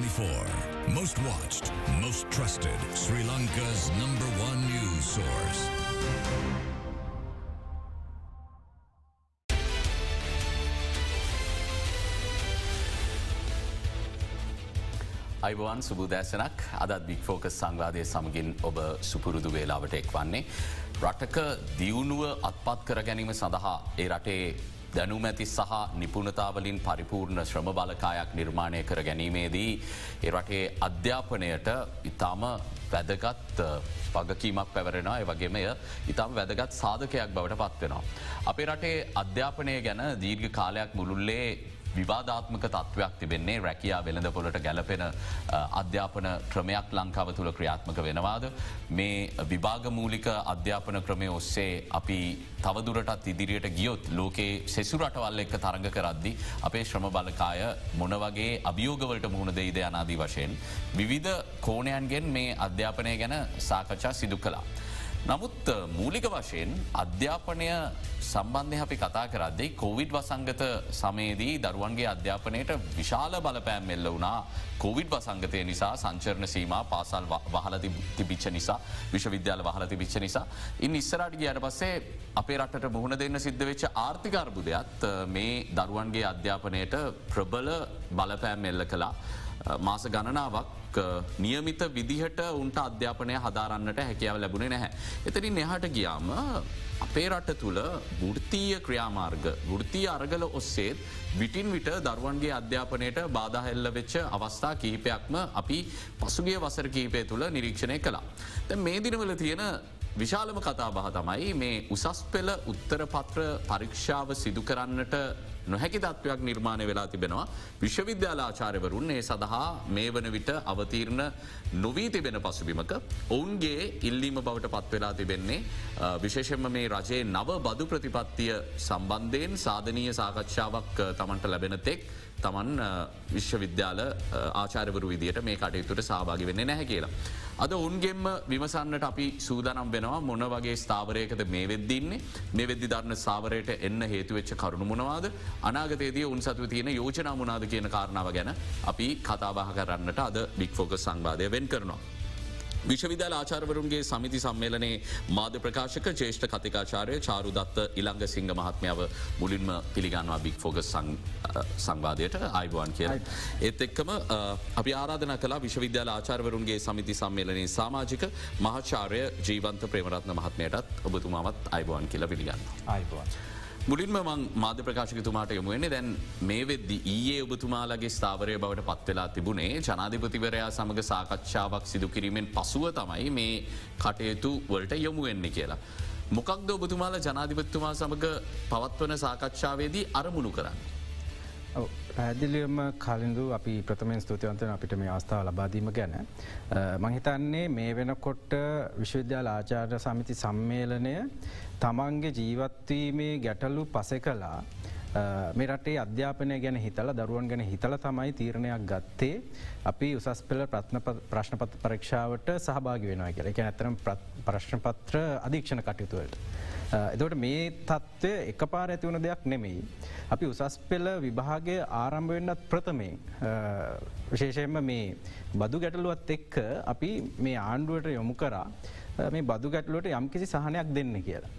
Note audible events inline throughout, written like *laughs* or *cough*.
24. Most watched, most trusted. Sri Lanka's number one news source. අයිබවන් සුබදෑසනක් අදත් බික් focus සංවාදය සමගින් ඔබ සුපුරුදු වේලාවට එක් වන්නේ. රටක දියුණුව අත්පත් කර ගැනීම සඳහා ඒ රටේ දැනුම ඇති සහ නිපුණතාවලින් පරිපූර්ණ ශ්‍රම බලකායක් නිර්මාණය කර ගැනීමේදී. ඒ රටේ අධ්‍යාපනයට ඉතාම වැදගත් පගකීමක් පැවරෙනවා වගේමය ඉතාම වැදගත් සාධකයක් බවට පත්වෙනවා. අපේ රටේ අධ්‍යාපනය ගැන දීර්ඝ කාලයක් මුළුල්ලේ විවාධාත්මක තත්ත්වයක් තිබෙන්නේ රැකයා වෙළඳ පොලට ගැලපෙන අධ්‍යාපන ක්‍රමයක් ලංකාව තුළ ක්‍රියාත්මක වෙනවාද. මේ විභාගමූලික අධ්‍යාපන ක්‍රමය ඔස්සේ අපි තවදුරටත් ඉදිරියට ගියොත් ලෝකයේ සෙසු රටවල් එක්ක තරඟ කරද්දි අපේ ශ්‍රම බලකාය මොනවගේ අභියෝගවලට මුහුණ දෙයිද අනාදී වශයෙන්. විවිධ කෝණයන්ගෙන් මේ අධ්‍යාපනය ගැන සාකච්ඡා සිදු කලා. නමුත් මූලික වශයෙන් අධ්‍යාපනය සම්බන්ධය අපි කතා කරද්දේ කොවිඩ් වසංගත සමේදී දරුවන්ගේ අධ්‍යාපනයට විශාල බලපෑම් එල්ල වුණා කොවිඩ් වසංගතය නිසා සංචරණ සීම පාසල් වහලති තිබිච්ච නිසා විශ්වවිද්‍යාල වහලති විච්ච නිසා. ඉන් ඉස්සරට ගියට පස්සේ අපේ රටට මුහුණ දෙන්න සිද්ධ වෙච්ච ආර්ථිකර්බුදයක්ත් මේ දරුවන්ගේ අධ්‍යාපනයට ප්‍රබල බලපෑම් එල්ල කලා. මාස ගණනාවක් නියමිත විදිහට උන්ට අධ්‍යාපනය හදාරන්නට හැකියාව ලැබුණේ නැහැ. එතනින් එහට ගියාම අපේ රට තුළ වෘත්තීය ක්‍රියාමාර්ග වෘතිය අරගල ඔස්සේත් විටින් විට දරුවන්ගේ අධ්‍යාපනයට බාධහෙල්ල වෙච්ච අවස්ථා කිහිපයක්ම අපි පසුගේ වසර කීපය තුළ නිරීක්ෂණය කළා. ත මේ දිනවල තියෙන විශාලම කතා බහ තමයි මේ උසස් පෙළ උත්තර පත්‍ර පරීක්ෂාව සිදු කරන්නට නොහැකි තත්වයක් නිර්මාණය වෙලා තිබෙනවා. විශ්වවිද්‍යාලාචාරවරුන් ඒ සඳහා මේ වන විට අවතීරණ නොවී තිබෙන පසුබිමක ඔවුන්ගේ ඉල්ලීම බවට පත්වෙලා තිබෙන්නේ විශේෂෙන්ම මේ රජයේ නව බදු ප්‍රතිපත්තිය සම්බන්ධයෙන් සාධනීය සාකච්ඡාවක් තමන්ට ලැබෙන තෙක් තමන් විශ්වවිද්‍යාල ආචාරවරු විදියට මේ කටයුතුට සහභාගි වෙන්න නැහැ කියලා. අද උන්ගෙන්ම විමසන්නට අපි සූදනම් වෙනවා මොන වගේ ස්ථාවරයකද මේ වෙද්දින්නේ මේ වෙද්දි ධරණ සාවරයට එන්න හේතුවෙච්ච කරුණු මොනවාද අනාගතයේදී උන් සතුව තියෙන යෝජනා මුණනාද කියන කාරණාව ගැන අපි කතාබහ කරන්නට අද බික්‍ෆෝක සංවාදය වෙන් කරනවා. විශ්වවිද්‍යාල ආචාරවරුන්ගේ සමිති සම්මේලනේ මාධ්‍ය ප්‍රකාශක ජේෂ්ඨ කතිකාචාරය චාරුදත්ත ඉළංග සිංහ මහත්මාව මුලින්ම පිළිගන්වා බික් ෆෝග සංවාදයට අයිබුවන් කිය. ඒත් එක්කම අපි ආරාධන කලා විශ්වවිද්‍යාල ආචාරවරුන්ගේ සමිති සම්මේලනයේ සාමාජික මහාචාරය ජීවන්ත ප්‍රේමරත්න මහත්මයටත් ඔබතුමාවත් අයිබුවන් කියලා පිළිගන්න. අයිබුවන්. මුලින්ම මං මාධ්‍ය ප්‍රකාශකතුමාට යොමුවෙන්නේ දැන් මේ වෙද්දි ඊයේ ඔබතුමාලගේ ස්ථාවරය බවට පත්වෙලා තිබුණේ ජනාධිපතිවරයා සමඟ සාකච්ඡාවක් සිදු කිරීමෙන් පසුව තමයි මේ කටයුතු වලට යොමුවෙන්නේ කියලා. මොකක්ද ඔබතුමාල ජනාධිපත්තුමා සමඟ පවත්වන සාකච්ඡාවේදී අරමුණු කරන්න. පැදිලියම කලින්දු අපි ප්‍රථමෙන් ස්තුතිවන්තන අපිට මේ අවස්ථාව ලබාදීම ගැන. මහිතන්නේ මේ වෙනකොට විශ්වවිද්‍යාල ආචාර්ය සමිති සම්මේලනය තමන්ගේ ජීවත්වීමේ ගැටලු පසෙ කලා මේ රටේ අධ්‍යාපනය ගැන හිතල දරුවන් ගැන හිතල තමයි තීරණයක් ගත්තේ අපි උසස් පෙළ ප්‍රශ්නපත් පරීක්ෂාවට සහභාගි වෙනවා කියල එක ඇතරම් ප්‍රශ්නපත්‍ර අධීක්ෂණ කටයුතුවලට. එදට මේ තත්ත්වය එක පාර ඇතිවුණ දෙයක් නෙමෙයි. අපි උසස් පෙළ විභාගය ආරම්භ වෙන්නත් ප්‍රථමයෙන් විශේෂයෙන්ම මේ බදු ගැටලුවත් එක්ක අපි මේ ආණ්ඩුවට යොමු කරා මේ බදු ගැටලුවට යම්කිසි සහනයක් දෙන්න කියලා.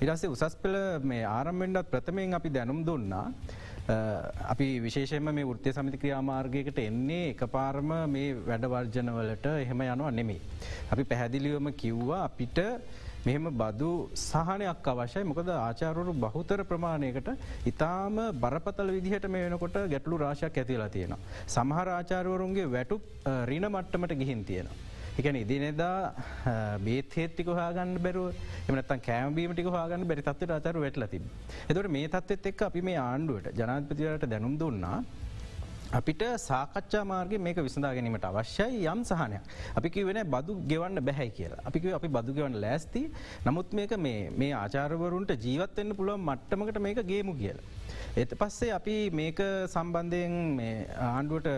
ඉරස්සේ උසස් පෙළ මේ ආරම්ෙන්ඩත් ප්‍රථමයෙන් අපි දැනුම් දුන්නා. අපි විශේෂම මේ ෘත්‍ය සමිති ක්‍රියාමාර්ගයකට එන්නේ එක පාරම මේ වැඩවර්ජනවලට එහෙම යනවා නෙමේ. අපි පැහැදිලිවම කිව්වා අපිට මෙහෙම බදු සහනයක් අවශ්‍යයි මොකද ආචාරරු බහුතර ප්‍රමාණයකට ඉතාම බරපතල විදිහට මේ වෙනකොට ගැටලු රාශයක් ඇතිලා තියෙනවා. සමහර ආචාරවරුන්ගේ වැටු රින මට්ටමට ගිහින් තියෙනවා. එකන ඉදිනෙදා බේත් හෙත්තික හාගන්න බැරුව එමනත් කෑමබීමටික හාගන්න බැරි තත්වට අචර වැටල තිබ. එතට මේ තත්වත් එක් අපි මේ ආණ්ඩුවට ජනාධපතිවලට දැනුම් දුන්නා අපිට සාකච්ඡා මාර්ග මේක විසඳා ගැනීමට අවශ්‍යයි යම් සහනයක්. අපි කිවෙන බදු ගෙවන්න බැහැ කියලා. අපි අපි බදු ගෙවන්න ලෑස්ති නමුත් මේක මේ ආචාරවරුන්ට ජීවත්වෙන්න පුළුවන් මට්ටමකට මේක ගේමු කියලා. එත පස්සේ අපි මේක සම්බන්ධයෙන් ආණ්ඩුවට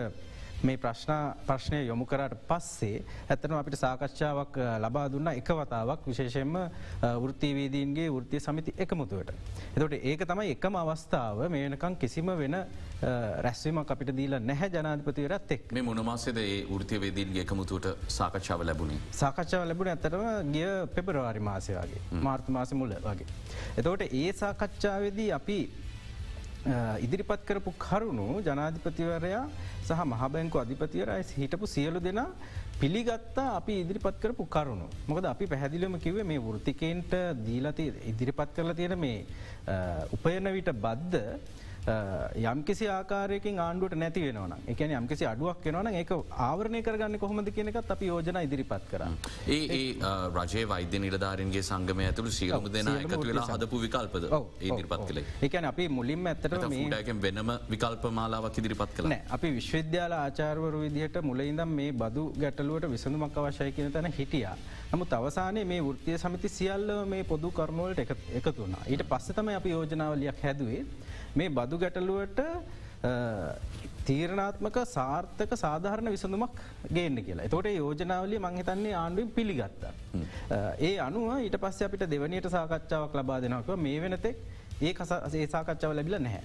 මේ ප්‍රශ්න ප්‍රශ්නය යොමු කරට පස්සේ ඇත්තන අපිට සාකච්ඡාවක් ලබා දුන්න එකවතාවක් විශේෂයෙන්ම වෘතිවේදීන්ගේ වෘතිය සමිති එකමුතුවට. එතට ඒක තමයි එකම අවස්ථාව මේනකං කිසිම වෙන රැස්වීමක් අපිට දීල නැහැ ජනාධිපතිවරත් එක් මේ මොනමාසේද ඒ ෘතියවේදීන්ගේ එකමුතුවට සාකච්ඡාව ලැබුණේ සාකච්ඡාව ලැබුණ ඇතරම ගිය පෙබරවාරි මාසය වගේ මාර්ත මාස මුල්ල වගේ. එතවට ඒ සාකච්ඡාවදී අපි ඉදිරිපත් කරපු කරුණු ජනාධිපතිවරයා සහ මහබැංකු අධිපතිවරයි හිටපු සියලු දෙනා පිළිගත්තා අපි ඉදිරිපත් කරපු කරුණු. මොකද අපි පැහැදිලම කිවේ මේ වෘතිකෙන්ට දීලති ඉදිරිපත් කරලා තියෙන මේ උපයන විට බද්ධ යම්කිසි ආකාරයකින් ආණ්ඩුවට නැති වෙනවන එක යම්කිසි අඩුවක් වෙනවන ඒක ආවරණය කරගන්න කොහොමද කියනකත් අපි යෝජන ඉදිරිපත් කර. ඒ රජය වෛද්‍ය නිලධාරන්ගේ සංගම ඇතුළු සියලම දෙෙන එකතු වෙලා හදපු විකල්පද ඉදිරිපත් කළේ එකන අපි මුලින්ම ඇත්තට මේකෙන් වෙනම විකල්ප මාලාවක් ඉදිරිපත් කළ අපි විශ්වවිද්‍යාල ආචාර්වරු විදිහට මුලයිඉදම් මේ බදු ගැටලුවට විසඳුමක් අවශ්‍යය කියන තැන හිටියා. නමුත් අවසානයේ මේ වෘතිය සමිති සියල්ල මේ පොදු කරුණුවලට එකතුුණා. ඊට පස්සතම අපි යෝජනාවලියක් හැදුවේ මේ බදු ගැටලුවට තීරණාත්මක සාර්ථක සාධාරණ විසඳුමක් ගේන්න කියලා. තොට යෝජනාවලිය මංහිතන්නේ ආණ්ඩුවෙන් පිළිගත්ත. ඒ අනුව ඊට පස්ස අපිට දෙවනියට සාකච්ඡාවක් ලබා දෙනක මේ වෙනතෙක් ඒ සාකච්ඡාව ලැබිල නැහැ.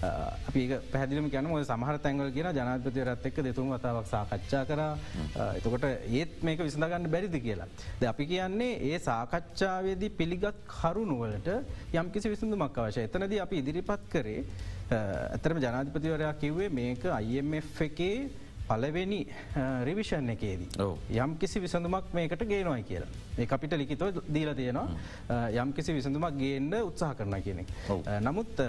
අපි පැදිලම කියන ො සමහර තැන්වල කියන ජනාධපතිවරත් එක්ක දෙතුන් වතාවක් සාකච්ඡා කර එතකොට ඒත් මේක විසඳගන්න බැරිදි කියලා. ද අපි කියන්නේ ඒ සාකච්ඡාවේදී පිළිගත් කරුණුවලට යම් කිසි විසඳුමක් අවශය එතනද අපි ඉදිරිපත් කරේ ඇතරම ජනාධිපතිවරයා කිව්වේ මේක IMF එකේ පලවෙනි රිවිෂන් එකේදී. යම් කිසි විසඳුමක් මේකට ගේනොයි කියලා. ඒ අපිට ලිකිතව දීල තියෙනවා යම් කිසි විසඳුමක් ගේන්න උත්සාහ කරන කියනෙ. නමුත්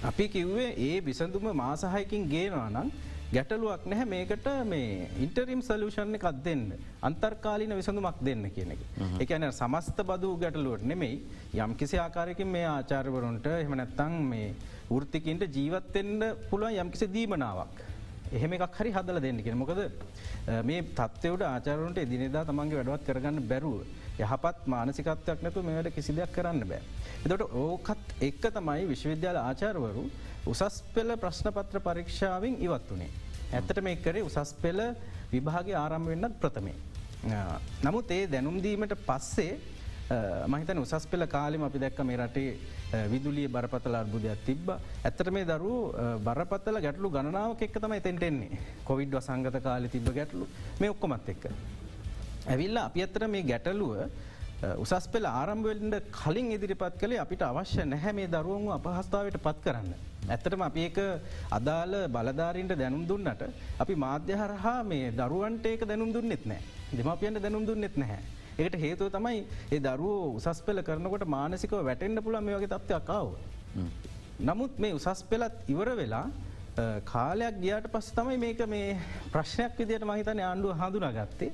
අපි කිව්වේ ඒ විසඳුම මාසාහයකින් ගේනවා නම් ගැටලුවක් නැහැ මේකට මේ ඉන්ටරිම් සලූෂණ එකක් දෙන්න අන්තර්කාලින විසඳුමක් දෙන්න කියන එක. එකන සමස්ත බදූ ගැටලුවට නෙමෙයි යම් කිසි ආකාරයකින් මේ ආචාර්වරුන්ට එහමනැත්තං මේ ෘතිකින්ට ජීවත්තෙන්ට පුළුවන් යම්කිසි දීමනාවක්. එහෙම එකක් හරි හදල දෙන්න කියෙන මොකද මේ තත්වවට ආචාරුන්ට එදිනෙදා තමන්ගේ වැඩවත් කරගන්න බැරුව. යහපත් මානසිකත්වයක් නැතු මේට කිසි දෙයක් කරන්න බෑ. එතට ඕකත් එක්ක තමයි විශ්වවිද්‍යාල ආචාරවරු උසස් පෙළ ප්‍රශ්නපත්‍ර පරීක්ෂාවෙන් ඉවත් වනේ. ඇත්තට මේ කරේ උසස් පෙළ විභාගේ ආරම්භ වෙන්නත් ප්‍රථමේ. නමුත් ඒ දැනුම්දීමට පස්සේ මහිතන උසස් පෙළ කාලෙම අපි දැක්ක මේ රටේ විදුලිය බරපතල අර්බුදයක් තිබ ඇත්තට මේ දරු බරපත්තල ගැටලු ගණනාවක් එක් තම එතෙන්ටෙන්නේ කොවිඩ් වසංගත කාලි තිබ ගැටලු මේ ඔක්කොමත් එක්ක. ඇවිල්ලා අපි අත්තර මේ ගැටලුව උසස් පෙළ ආරම්භවෙල්ට කලින් ඉදිරිපත් කළේ අපිට අවශ්‍ය නැහැ මේ දරුවන්ව අපහස්ථාවට පත් කරන්න. ඇත්තටම අපි ඒක අදාළ බලධාරීන්ට දැනුම් දුන්නට අපි මාධ්‍යහරහා මේ දරුවන්ට ඒක දැනුම් දුන්නෙත් නෑ දෙමපියන්ට දැනුම් දුන්නෙත් නැහැ. ඒකට හේතුව තමයි ඒ දරුවෝ උසස් පෙළ කරනකොට මානසිකව වැටෙන්න්න පුළ මේ වගේ තත්වයක්කාව. නමුත් මේ උසස් පෙළත් ඉවර වෙලා කාලයක් ගියාට පස් තමයි මේක මේ ප්‍රශ්නයක් විදියට මහිතන ආණ්ඩුව හඳුනා ගත්තේ.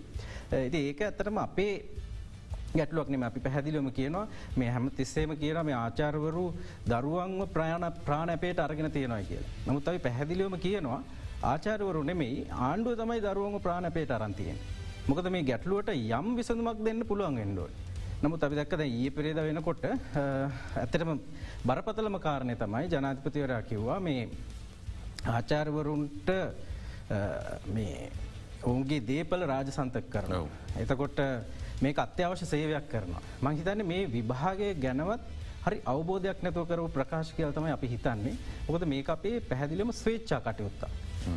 ඉති ඒක ඇත්තටම අපේ ගැටලුවක්නම අපි පැහැදිලිම කියනවා මේ හැම තිස්සේම කියන මේ ආචාර්වරු දරුවන්ව ප්‍රාණ ප්‍රාණැපේට අරගෙන තියෙනවා කිය. නමුත් අපි පැහැදිලිවම කියනවා ආචාරවරු නෙමෙයි ආණ්ඩුව තමයි දරුවන්ව ප්‍රාණපේට අරන්තියෙන්. මොකද මේ ගැටලුවට යම් විසඳමක් දෙන්න පුළුවන් එන්ඩුව. නමුත් අපි දක්කද ඒ පෙරේද වෙනකොට ඇත්තටම බරපතලම කාරණය තමයි ජනාධිපතිවරයා කිව්වා මේ ආචාර්වරුන්ට මේ ඔවුන්ගේ දේපල රාජ සන්තක කරනවා. එතකොට මේක අත්‍යවශ්‍ය සේවයක් කරනවා. මංහිතන්න මේ විභාගය ගැනවත් හරි අවබෝධයක් නැතුව කරව ප්‍රකාශ කියල් තමයි අපි හිතන්නේ. ඔකද මේ අපේ පැහැදිලිම ස්වේච්චා කටයුත්තා.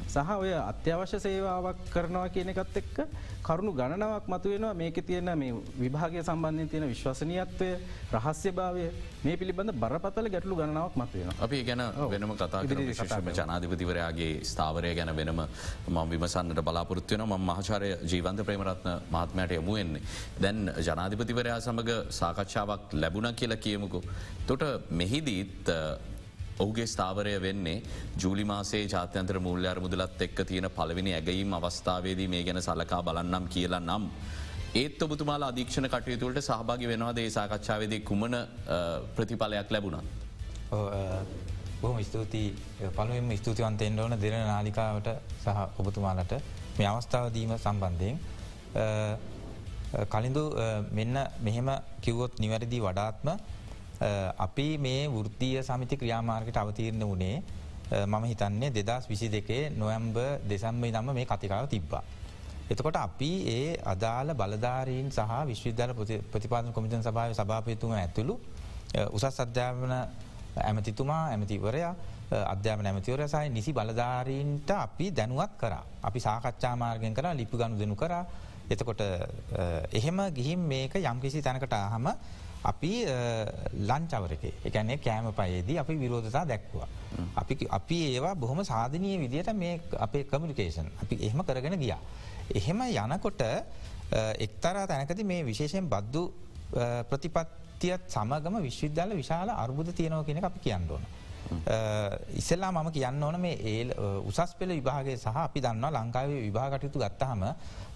සහ ඔය අත්‍යවශ්‍ය සේවාවක් කරනවා කියන එකත් එක්ක කරුණු ගණනාවක් මතුවෙනවා මේක තියෙන මේ විභාගය සම්බන්ධය තියෙන විශ්වසනීයත්වය රහස්‍ය භාවය මේ පිළිබඳ බරපතල ගැටලු ගණනාවක් මතුවෙන. අපි ගැන වෙනම කතා විශේෂම ජනාධිපතිවරයාගේ ස්ථාවරය ගැන වෙනම ම විමසන්නට බලාපොරත්වයන ම මහචාරය ජීවන්ත ප්‍රේමරත්න මාත්මයට යමුවෙන්නේ. දැන් ජනාධිපතිවරයා සමඟ සාකච්ඡාවක් ලැබුණ කියලා කියමුකු. තොට මෙහිදීත් ඔහුගේ ස්ථාවරය වෙන්නේ ජූලි මාසේ ජාත්‍යන්ත්‍ර මුල්්‍යාර මුදලත් එක්ක තියෙන පලවිනි ඇගීම් අවස්ථාවේදී මේ ගැන සලකා බලන්නම් කියලා නම්. ඒත් ඔබතුමාල අධීක්ෂණ කටයුතුවලට සහභාගි වෙනවාද ඒ සාකච්ඡාවේදී කුමන ප්‍රතිඵලයක් ලැබුණා. බොහම ස්තුතියි පළුවම ස්තුතිවන්තයෙන් ඕන දෙන නාලිකාවට සහ ඔබතුමාලට මේ අවස්ථාවදීම සම්බන්ධයෙන්. කලින්දු මෙන්න මෙහෙම කිව්වොත් නිවැරදි වඩාත්ම අපි මේ වෘතිය සමිති ක්‍රියාමාර්ගට අවතීරණ වනේ මම හිතන්නේ දෙදස් විසි දෙකේ නොයම්බ දෙසම්බයි නම්ම මේ කතිකාව තිබ්බා. එතකොට අපි ඒ අදාළ බලධාරීන් සහ විශ්විද්‍යාල ප්‍රතිපාදන කොමිතන් සභාව සභාපයතුම ඇතුළු උසස් අධ්‍යාපන ඇමතිතුමා ඇමතිවරයා අධ්‍යාපන ඇමතිවර සහ නිසි බලධාරීන්ට අපි දැනුවත් කර අපි සාකච්ඡාමාර්ගෙන් කර ලිපි ගණු දෙනු කර එතකොට එහෙම ගිහිම් මේක යම්කිසි තැනකට හම අපි ලංචවරකේ එකන්නේ කෑම පයේදී අපි විරෝධතා දැක්වා. අපි අපි ඒවා බොහොම සාධනය විදියට මේ අපේ කමිනිකේෂන් අපි එහෙම කරගෙන ගියා. එහෙම යනකොට එක්තරා තැනකති මේ විශේෂයෙන් බද්දු ප්‍රතිපත්තියත් සමගම විශ්විද්‍යාල විශාල අර්බුද තියනව කෙනෙ අපි කියන්න ඕන. ඉස්සල්ලා මම කියන්න ඕන මේ ඒ උසස් පෙළ විභාගේ සහ අපි දන්නවා ලංකාවේ විභාගටයුතු ගත්තහම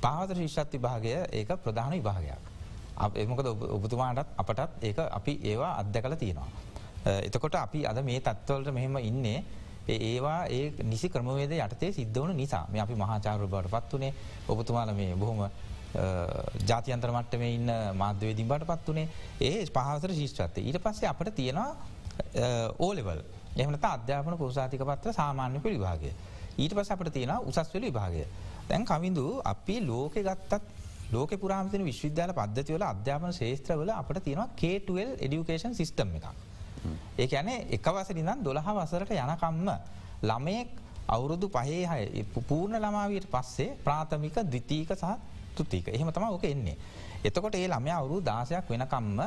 පාවත ශිෂ්ෂත් විභාගය ඒක ප්‍රධාන විභාගයක්. එමකද ඔබතුමාටත් අපටත් ඒක අපි ඒවා අත්දැකල තියෙනවා. එතකොට අපි අද මේ තත්වවලට මෙහෙම ඉන්නේ ඒවා ඒ නිසි ක්‍රමවේද යටතේ සිද්ධවන නිසා මේ අපි මහාචාරු බට පත් වනේ ඔබතුමාල මේ බොහොම ජාතියන්තර මට්ට මේ ඉන්න මාධ්‍යවේදින් බට පත් වනේ ඒ පහසර ශිෂ්ත්‍රත්තේ ඊට පස්සේ අපට තියෙනවා ඕලෙවල් එහමට අධ්‍යාපන පුරසාතික පත්‍ර සාමාන්‍ය පිළිභාගය. ඊට පස අපට තියෙන උසස්වල විභාගය. දැන් කවිඳු අපි ලෝක ගත්තත් ලෝක පුරාමතින විශ්විද්‍යාල පද්ධතිවල අධ්‍යාපන ශේත්‍රවල අපට තියෙනවා කේටල් එඩියුකේෂන් සිිටම් එකක්. ඒ ඇනේ එකවසරිදම් දොළහ වසරට යනකම්ම ළමයෙක් අවුරුදු පහේ හය පූර්ණ ළමාවීට පස්සේ ප්‍රාථමික දවිතීක සහ තුතික එහෙම තම ඕක එන්නේ. එතකොට ඒ ළමය අවුරු දාසයක් වෙනකම්ම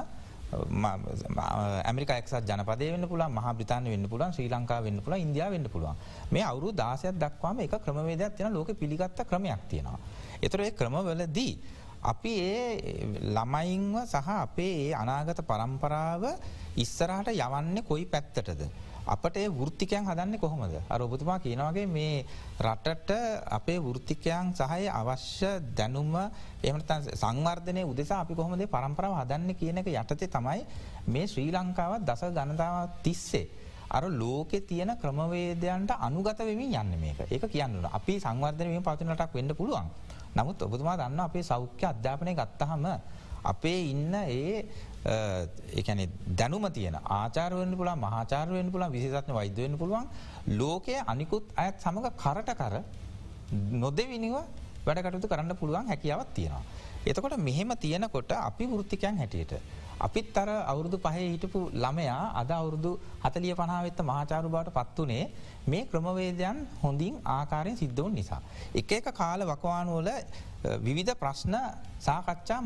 ඇමරික එක් ජනපදය වන්න පුළ මහ බ්‍රතාාන වන්න පුලන් ශ්‍රී ලංකා වන්න පුළ ඉන්දිය වන්න පුළුවන් මේ අවුරු දාසයක් දක්වාම එක ක්‍රමවේදයක් තියෙන ලෝක පිළිගත්ත ක්‍රමයක් තියෙනවා. එතර ඒ ක්‍රමවලදී අපි ඒ ළමයින්ව සහ අපේ ඒ අනාගත පරම්පරාව ඉස්සරහට යවන්න කොයි පැත්තටද. අපට ඒ වෘත්තිකයන් හදන්න කොහොමද. අර ඔබතුමා කියනවගේ මේ රටට අපේ වෘත්තිකයන් සහය අවශ්‍ය දැනුම එමට සංවර්ධනය උදෙසා අපි කොහොමද පරම්පරාව හදන්න කියන එක යටතේ තමයි මේ ශ්‍රී ලංකාවත් දස ගණතාව තිස්සේ. අර ලෝකෙ තියෙන ක්‍රමවේදයන්ට අනුගත වෙමින් යන්න මේක ඒක කියන්න අපි සංවර්ධනය පතිනටක් වෙන්න පුළුවන්. නමුත් ඔබතුමා දන්න අපේ සෞඛ්‍ය අධ්‍යාපනය ගත්තහම අපේ ඉන්න ඒ එකන දැනුම තියන ආචාරවෙන් පුලා මහාචාරවෙන් පුලා විසිසත්න වෛද්‍යවෙන්න පුළුවන් ලෝකය අනිකුත් අයත් සමඟ කරට කර නොදවිනිව වැඩකටතු කරන්න පුළුවන් හැකියාවත් තියෙනවා. එතකොට මෙහෙම තියෙනකොට අපි වෘත්තිකයන් හැටියට. අපිත් අර අවුරුදු පහේ හිටපු ළමයා අද අවුරුදු හතලිය පනාවෙත්ත මහාචාරු බවට පත්වනේ මේ ක්‍රමවේදයන් හොඳින් ආකාරයෙන් සිද්ධවන් නිසා. එක එක කාල වකවානුවල විවිධ ප්‍රශ්න සාකච්ඡා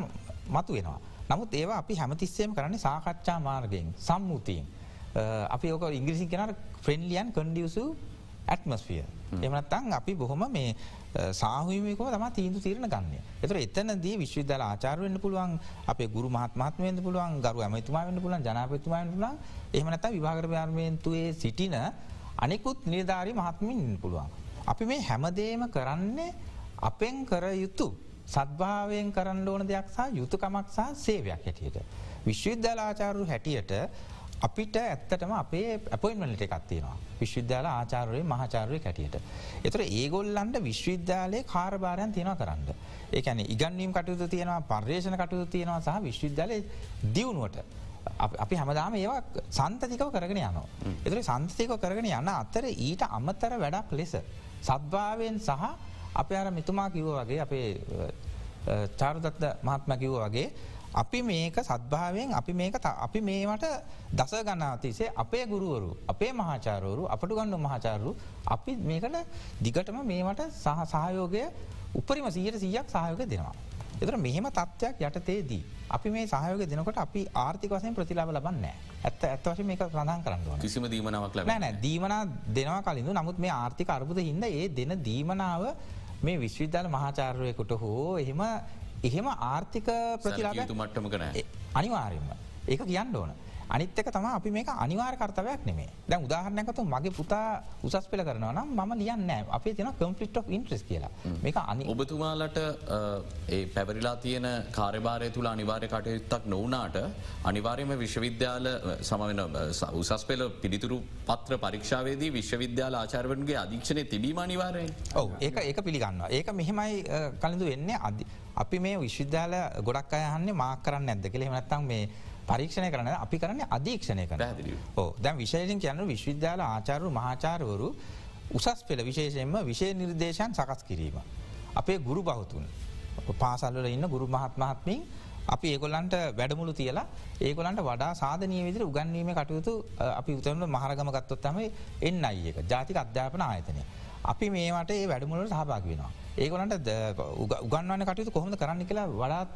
මතු වෙනවා. නමුත් ඒවා අපි හැමතිස්සේම කරන්නේ සාකච්ඡා මාර්ගයෙන් සම්මුතියෙන්. අපි ඕක ඉංග්‍රිසි කෙනට ෆ්‍රෙන්ලියන් කන්ඩියසු ඇත්මස්ෆිය. එමනත්තං අපි බොහොම මේ සාහහිමකව තම තීන්දු තීරණ ගන්න. එතර එතනදී විශ්වවිද්‍යාල ආචාරවෙන්න පුළුවන් අප ගුරු මහත්මත්මයද පුළුවන් ගරු ඇමතුමා වන්න පුලන් ජනපතුමා පුලන් එහමනත විභාගරපාර්මයන්තුවේ සිටින අනෙකුත් නිර්ධාරී මහත්මින් පුළුවන්. අපි මේ හැමදේම කරන්නේ අපෙන් කර යුතු සද්භාවයෙන් කරන්න ඕන දෙයක් සහ යුතුකමක් සහ සේවයක් හැටියට. විශ්වවිද්‍යාල ආචාරු හැටියට අපිට ඇත්තටම අපේ ඇපොයින්මලට එකත්තියෙනවා විශ්වවිද්‍යාල ආචාරය මහාචාරය කැටියට. එතර ඒගොල්ලන්ට විශ්වවිද්‍යාලයේ කාරභාරයන් තියෙන කරන්න. ඒකැන ඉගන්නීම් කටයුතු තියෙනවා පර්යේෂණ කටයුතු තියෙනවා සහ විශ්වවිද්‍යාලය දියුණුවට. අපි හැමදාම ඒවා සන්තතිකව කරගෙන යනවා. එතර සන්තතික කරගෙන යන්න අතර ඊට අමතර වැඩක් ලෙස. සද්භාවයෙන් සහ අප අර මිතුමා කිව්ව වගේ අපේ චාරුදත්ත මහත්ම කිව්ව වගේ අපි මේක සත්භාවයෙන් අපි මේක අපි මේවට දස ගනාතිසේ අපේ ගුරුවරු අපේ මහාචාරවරු අපට ගන්න මහාචාරු අපි මේකට දිගටම මේවට සහ සහයෝගය උපරිම සීයට සීයක් සහයෝග දෙනවා. එතර මෙහෙම තත්ත්වයක් යටතේදී. අපි මේ සහයෝග දෙනකොට අපි ආර්ථික වසයෙන් ප්‍රතිලාබ ලබන්න ඇත්ත ඇත්වශ මේක ප්‍රධාන් කරන්න කිසිම දීමනාවක් නෑ දීමන දෙනවා කලින්ඳ නමුත් මේ ආර්ථික අර්බුද හිද ඒ දෙන දීමනාව මේ විශ්විද්‍යාල මහාචාරයකුට හෝ එහෙම එහෙම ආර්ථික ප්‍රතිලාබ මට්ටම කන අනිවාර්යම ඒක කියන්න ඕන. අනිත්තක තම අපි මේක අනිවාර කර්තවයක් නෙමේ දැ උදාහරණයකතු මගේ පුතා උසස් පෙල කරනවා නම් ම ලියන්න අපේ තින කම්පිට of ඉන්ට්‍රස් කියලා. මේක අනි ඔබතුමාලට ඒ පැවරිලා තියෙන කාර්යභාරය තුළ අනිවාර්ය කටයුත්තක් නොවනාට අනිවාර්යම විශ්වවිද්‍යාල සමවෙන උසස් පෙල පිළිතුරු පත්‍ර පරීක්ෂාවේදී විශ්වවිද්‍යාල ආචාරවන්ගේ අධීක්ෂණය තිබීම අනිවාරයෙන් ඔව. ඒක ඒක පිළිගන්න ඒක මෙහෙමයි කලින්ඳු වෙන්නේ. අධි අපි මේ විශ්වවිද්‍යාල ගොඩක් අයහන්නේ මාකරන්න ඇද කෙළෙ නැත්තම් මේ පරීක්ෂණය කරන අපි කරන්න අධීක්ෂණය කරන ඕ දැන් විශේෂෙන් කියන්න විශ්වවිද්‍යාල ආචාරු මහාචාරවරු උසස් පෙළ විශේෂයෙන්ම විශෂය නිර්දේශයන් සකස් කිරීම. අපේ ගුරු බහතුන් පාසල්වල ඉන්න ගුරු මහත්මහත්මින් අපි ඒගොල්ලන්ට වැඩමුළු තියලා ඒගොලන්ට වඩා සාධනය විදිර උගන්වීම කටයුතු අපි උතරන මහරගම ගත්තොත්තම එන්න අයක ජාතික අධ්‍යාපන ආයතනය. අපි මේවට ඒ වැඩමුලට සහභාග වෙනවා. ඒගොලන්ට උගන්වන්න කටයුතු කොහොඳ කරන්න කියලා වඩාත්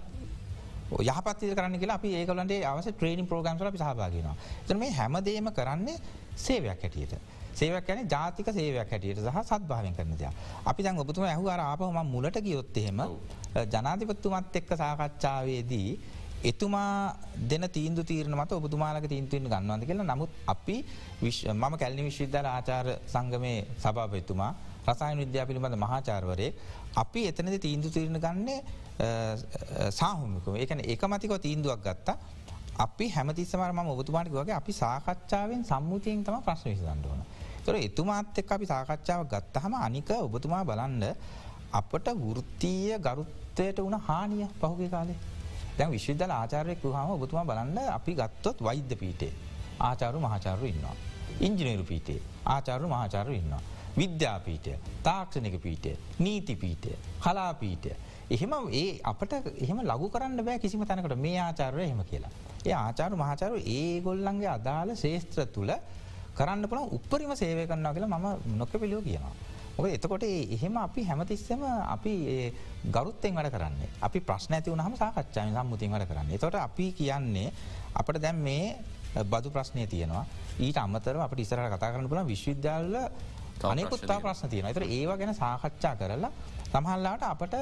යහපත්ති කරන්න කියලා අපි ඒකලන්ට අවස ට්‍රේනින් ප්‍රෝගම්සල අපි සහභාගෙනවා. එත මේ හැමදේම කරන්නේ සේවයක් හැටියට. සේවක් යන ජාතික සේවයක් හැටියට සහ සත්භාවෙන් කරන දෙයක්. අපි දැන් ඔබතුම ඇහු අර ආපහම මුලට ගියොත්තහෙම ජනාධිපත්තුමත් එක්ක සාකච්ඡාවේදී එතුමා දෙන තීන්දු තීරණ මත ඔබතුමාලක තීන්තුවෙන් ගන්නවද කියලා නමුත් අපි මම කැල්ලි විශ්විද්‍යාල ආචාර සංගමය සභාපතුමා රසායන විද්‍යා පිළිබඳ මහාචාර්වරය අපි එතනද තීන්දු තීරණ ගන්නේ සාහුමිකම ඒකන එක මතිකව තීන්දුවක් ගත්තා අපි හැමතිස්සමර ම ඔබතුමාටක වගේ අපි සාකච්ඡාවෙන් සම්මුතියෙන් තම ප්‍රශ්න විසඳන්නඩුවන. තොර එතුමාත් එක් අපි සාකච්ඡාව ගත්තහම අනික ඔබතුමා බලන්ඩ අපට වෘත්තීය ගරුත්තයට වුණ හානිය පහුගේ කාලේ දැන් විශ්විදල ආචාරයක් හම ඔබතුමා බලන්න අපි ගත්තොත් වෛද්‍ය පීටේ ආචාරු මහාචාරු ඉන්නවා. ඉංජිනේරු පීටේ ආචාරු මහාචාරු ඉන්නවා. විද්‍යාපීටය තාක්ෂණක පීටය නීති පීටය කලාපීටය. එහෙම ඒ අපට එහෙම ලගු කරන්න බෑ කිසිම තැනකට. මේ ආචාරය එහෙම කියලා. ඒ ආචාරු මහාචාරු ඒ ගොල්ලන්ගේ අදාළ ශේත්‍ර තුළ කරන්න පුළන් උපරිම සේවය කරන්නා කියලා මම නොක පිළියෝ කියනවා. ඔක එතකොට එහෙම අපි හැමතිස්සම අපි ගරුත්තෙන් වැඩ කරන්නේ. අපි ප්‍රශ්න ඇති වනහම සාකච්ඡාව සම්මුතින් වැඩ කරන්නේ. තොට අපි කියන්නේ අපට දැම් මේ බදු ප්‍රශ්නය තියෙනවා. ඊට අමතර අපට ඉසර කතා කරන්න පුළ විශ්විද්‍යාල අනෙකුත්තා ප්‍රශ්න තියෙන තර ඒවා ගැන සාකච්ඡා කරලා සමහල්ලාට අපට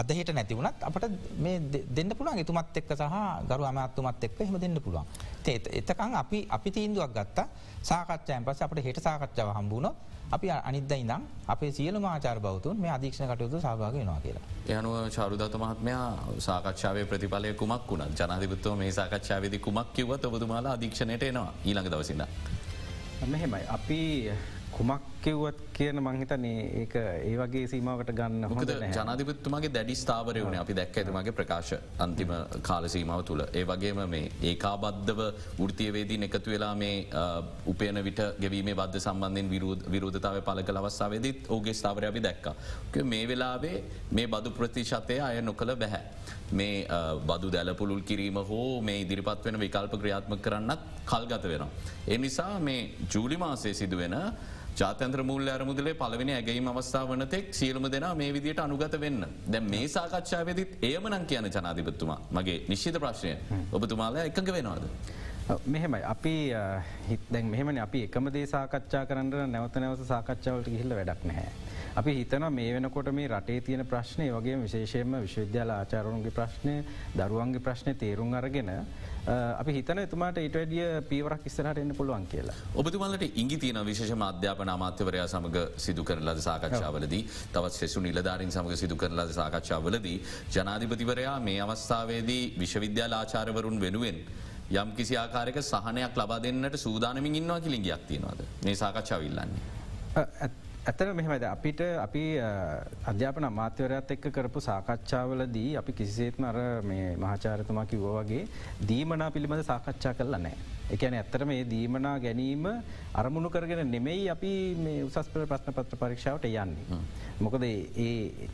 අදහෙට නැතිවුණත් අපට මේ දෙන්න පුළුවන් එතුමත් එක්ක සහ ගරු අමත්තුමත් එක්ක හෙම දෙන්න පුළුවන්. එතකං අපි අපි තීන්දුවක් ගත්තා සාකච්ඡයන් පස අපට හෙට සාකච්ඡාව හම්බුණ අපි අනිද ඉනම් අපේ සියල මාචාර බවතුන් මේ අධීක්ෂණ කටයුතු සභාග වෙනවා කියලා. යනුව චරුදත මහත්මයා සාකච්ඡාවේ ප්‍රතිඵලය කුමක් වුණත් ජනාධිපත්ව මේ සාකච්ඡාවේද කුමක් කිව්වත් ඔබතුමාලා අධීක්ෂණයට එනවා ඊළඟ දවසින්න. මෙහෙමයි අපි කුමක් කිව්වත් කියන මංහිතනේ ඒක ඒ වගේ සීමාවට ගන්න හොද ජනාධිපත්තුමගේ දැඩි ස්ථාවරය වුණ අපි දැක් ඇතුමගේ ප්‍රකාශ අන්තිම කාලසීමාව තුළ ඒ වගේම මේ ඒකාබද්ධව ෘතියවේදී එකතු වෙලා මේ උපයන විට ගැවීම බද්ධ සම්බන්ධෙන් විරෝධතාව පල කළ අවස්සාාවේදත් ඕගේ ස්ථාවරය අපි දැක්ක. මේ වෙලාවේ මේ බදු ප්‍රතිශතය අය නොකළ බැහැ. මේ බදු දැලපුළුල් කිරීම හෝ මේ ඉදිරිපත් වෙන විකල්ප ක්‍රියාත්ම කරන්නත් කල්ගත වෙනවා. එනිසා මේ ජූලි මාසේ සිදුවෙන ජාතන්ත්‍ර මුූල්ල අරමුදලේ පලවෙනි ඇගේීම අවස්ථාව වනතෙක් සියලුම දෙනා මේ විදියට අනුගත වෙන්න. දැ මේ සාකච්ඡාවවෙදිත් ඒමනං කියන ජනාධිපත්තුමා. මගේ නිශ්ෂිත ප්‍රශ්නය. ඔබතුමාලා එකඟ වෙනවාද. මෙහෙමයි. අපි හිතැන් මෙහෙමන. අපි එකම දේ සාකච්ඡා කරන්න නැවත නැවස සාකච්ඡාවලට ගිහිල්ල වැඩක් නැහැ. අපි හිතන මේ වෙනකොට මේ රටේ තියෙන ප්‍රශ්නය වගේ විශේෂයෙන්ම විශ්වවිද්‍යාල ආචාරුන්ගේ ප්‍රශ්නය දරුවන්ගේ ප්‍රශ්නය තේරුම් අරගෙන අපි හිතන එතුමාට ඊට වැඩිය පීවරක් ඉස්සරට එන්න පුළුවන් කියලා. ඔබතුමලට ඉංගි තියන විශේෂ අධ්‍යාපන අමාත්‍යවරයා සමඟ සිදු කර ලද සාකච්ඡාවලදී තවත් සෙසු නිලධාරින් සමඟ සිදු කර ලද සාකච්ඡාවලදී ජනාධිපතිවරයා මේ අවස්ථාවේදී විශ්වවිද්‍යාල ආචාරවරුන් වෙනුවෙන්. යම් කිසි ආකාරක සහනයක් ලබා දෙන්නට සූදානමින් ඉන්නවා කිලින්ගයක් තියෙනවාද මේ සාකච්ඡාවිල්ලන්නේ. ඇතර මෙහෙමද අපිට අපි අධ්‍යාපන අමාත්‍යවරත් එක්ක කරපු සාකච්ඡාවලදී අපි කිසිසේත්ම අර මේ මහාචාරතුමා කිව්ව වගේ දීමනා පිළිබඳ සාකච්ඡා කරලා නෑ. එකන ඇත්තර මේ දීමනා ගැනීම අරමුණු කරගෙන නෙමෙයි අපි මේ උසස් පෙළ ප්‍රශ්න පත්‍ර පරීක්ෂාවට යන්නේ. මොකද ඒ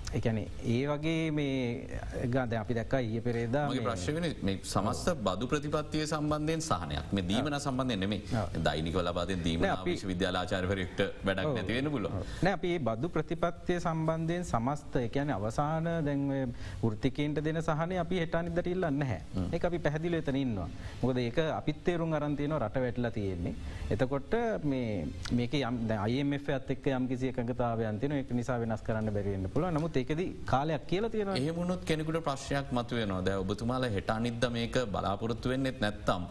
ඒ වගේ මේ ගාද අපි දැක්ක ඒ පෙරේදා ප්‍රශ්න සමස්ත බදු ප්‍රතිපත්තිය සම්බන්ධයෙන් සහනයක්. මේ දීමන සම්බන්ධය නෙමේ දෛනික ලබාදෙන් දීම අපිශ විද්‍යාලාචාරවරෙක්ට වැඩක් නැතිවෙන පුල නෑ අපි බදු ප්‍රතිපත්තිය සම්බන්ධයෙන් සමස්ත එකන අවසාන දැන්ව ෘතිකන්ට දෙන සහන අපි හෙටනිදට ඉල්ලන්න හැ ඒ අපි පැහදිල එතන ඉන්නවා. මොකද ඒක අපිත් තේරුම් අරන්තියන රට වැටලා තියෙන්නේ. එතකොට මේ මේක යම් අයම ඇත් එක් යම් කිසි එකඟතාවයන්තින එක නිසා වෙනස් කරන්න බැරිවෙන්න පුළ නමුත් ඒකද කාලයක් කියල තියෙන ඒමුණුත් කෙනෙකුට ප්‍රශ්යක් මතුවයනවා ද ඔබතුමාල හෙට අනිද්ද මේක බලාපොරොත්තු වෙන්නෙත් නැත්තම්.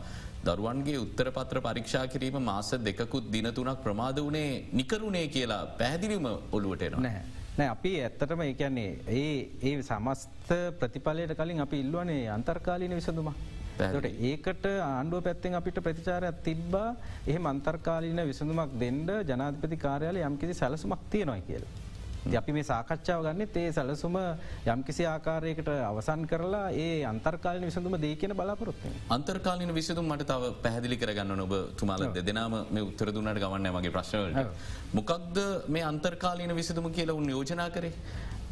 දරුවන්ගේ උත්තර පත්‍ර පරීක්ෂා කිරීම මාස දෙකුත් දින තුනක් ප්‍රමාද වනේ නිකරුණේ කියලා පැහැදිලිම ඔළුවට එනවා. නෑ අපි ඇත්තටම ඒ කියන්නේ ඒ ඒ සමස්ත ප්‍රතිඵලයට කලින් අපි ඉල්ලුවනේ අන්තර්කාලීන විසඳුම. ට ඒකට ආණ්ඩුව පැත්තෙන් අපිට ප්‍රතිචාරයක් තිබ්බා එහ අන්තර්කාලීන විසඳුමක් දෙන්ඩ ජනාධපති කාරයාල යම්කිසි සැලසුමක් තියනොයි කියලා. අපි මේ සාකච්ඡාව ගන්න තේ සැලසුම යම් කිසි ආකාරයකට අවසන් කරලා ඒ අන්තර්කාලන විසඳුම දේ කියන බලාපොරොත්තු. අන්තර්කාලන විසිතුම් මට තව පැහදිලි කරගන්න ඔබ තුමාල දෙදනාම මේ උත්තර දුන්නට ගවන්න මගේ ප්‍රශ්නවලට. මොකක්ද මේ අන්තර්කාලීන විසිදුම කියලා උන් යෝජනා කරේ.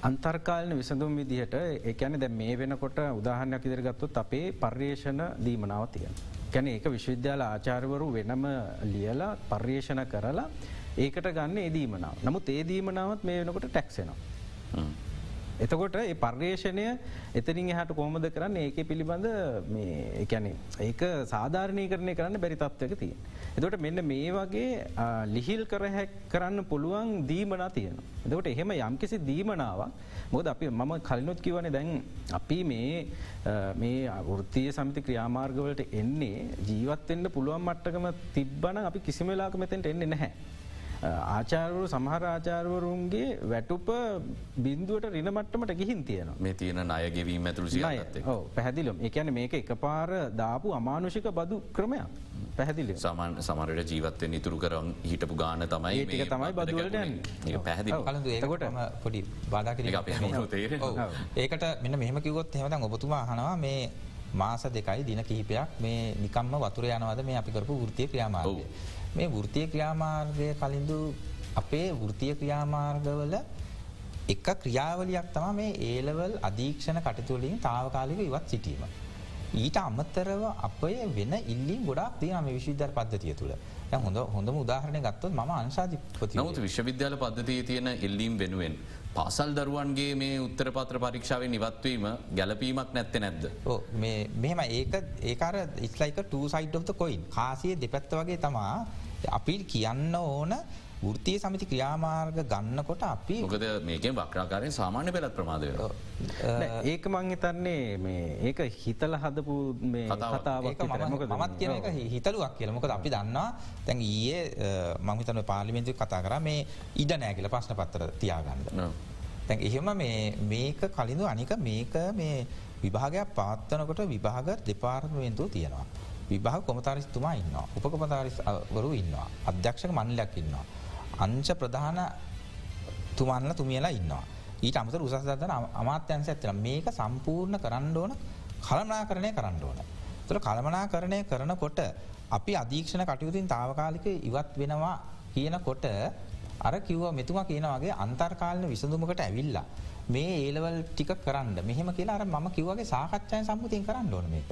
අන්තර්කාලන විසඳුම් විදිහට ඒකැන දැ මේ වෙනකොට උදාහරණයක් ඉදිරිගත්තුත් අපේ පර්යේෂණ දීමනාව තියෙන. ගැන ඒක විශ්වවිද්‍යාල ආචාර්වරු වෙනම ලියලා පර්යේෂණ කරලා ඒකට ගන්න ඒදීමනාව. නමුත් ඒදීමනාවත් මේ වෙනකොට ටැක්සෙනවා. එතකොට ඒ පර්යේෂණය එතනින් එහට කොහොමද කරන්න ඒක පිළිබඳ එකැන ඒක සාධාරණය කරණය කරන්න බැරි තත්වක තිය. එතකොට මෙන්න මේ වගේ ලිහිල් කරහැක් කරන්න පුළුවන් දීමනා තියෙන. එතකොට එහෙම යම්කිසි දීමනාවක් මොද අපි මම කලිනොත් කිවන දැන් අපි මේ මේ වෘතිය සමිති ක්‍රියාමාර්ගවලට එන්නේ ජීවත්වෙන්න පුළුවන් මට්ටකම තිබ්බන අපි කිසිම වෙලාක මෙතැන්ට එන්නේ නැහැ. ආචාරවරු සමහර ආචාරවරුන්ගේ වැටුප බින්දුවට රිනමට්ටමට ගිහින් තියෙන මේ තියෙන අයගෙවීම ඇතුළ සිය පැහදිලම් එකන මේක එක පාර දාපු අමානුෂික බදු ක්‍රමයක්. පැහදිලි සමන් සමරට ජීවත්තය නිතුරු කරම් හිටපු ගාන තමයි ඒක තමයි බදුවලට පැහදිි කොට පොඩි බාධක ඒකට මෙන්න මෙහම කිවොත් හෙමතන් ඔබතුමා හනවා මේ මාස දෙකයි දින කිහිපයක් මේ නිකම්ම වතුර යනවද මේ අපි කරපු ෘතිය ක්‍රියාමාර්ගය. මේ වෘතිය ක්‍රියාමාර්ගය කලින්දු අපේ වෘතිය ක්‍රියාමාර්ගවල එක ක්‍රියාවලියක් තම මේ ඒලවල් අධීක්ෂණ කටතුවලින් තාවකාලික ඉවත් සිටීම. ඊට අමතරව අපය වෙන ඉල්ලින් ගොඩක් තියනම විශ්විද්‍යාර පද්ධතිය තුළ හොඳ හොඳම උදාහරණය ගත්තොත් ම අංශාධිපති නමුත් විශ්වවිද්‍යාල පද්ධතිය තියෙන ඉල්ලීම් වෙනුවෙන්. පාසල් දරුවන්ගේ මේ උත්තර පත්‍ර පරීක්ෂාව නිවත්වීම ගැලපීමක් නැත්ත නැද්ද. මෙහෙම ඒක ඒකාර is like two sides of the coin කාසිය දෙපැත්ත වගේ තමා අපි කියන්න ඕන ෘතිය සමිති ක්‍රියාමාර්ග ගන්නකොට අපි මොකද මේකෙන් වක්්‍රාකාරයෙන් සාමාන්‍ය පෙළත් ප්‍රමාදය ඒක මං හිතන්නේ මේ ඒක හිතල හදපු කතාවක්. මත් කියන එක හිතලුවක් කියල. මොකද අපි දන්නා තැන් ඊයේ මංහිතන පාලිමෙන්ති කතා කර මේ ඉඩ නෑ කියල ප්‍රශ්න පත්තර තියාගන්න. තැන් එහෙම මේක කලින්ඳු අනික මේක මේ විභාගයක් පාත්තනකොට විභාග දෙපාර්මවෙන්තුව තියෙනවා. විභාග කොමතාරිස්තුමා ඉන්න උපකොමතාරිස්වරු ඉන්නවා. අධ්‍යක්ෂක මණ්ඩලයක් ඉන්නවා. අංච ප්‍රධාන තුමන්ල තුමියලා ඉන්නවා. ඊට අමත උසස්දන අමාත්‍යන්ස ඇත්තන මේක සම්පූර්ණ කරන්න ඕන කළමනා කරණය කරන්න ඕන. තුළ කළමනා කරණය කරනකොට අපි අධීක්ෂණ කටයුතුන් තාවකාලික ඉවත් වෙනවා කියනකොට අර කිව්ව මෙතුම කියන වගේ අන්තර්කාලන විසඳුමකට ඇවිල්ලා. මේ ඒලවල් ටික කරන්න මෙහෙම කියලා අර ම කිවගේ සාකච්ඡය සම්පතින් කරන්න ඕන මේක.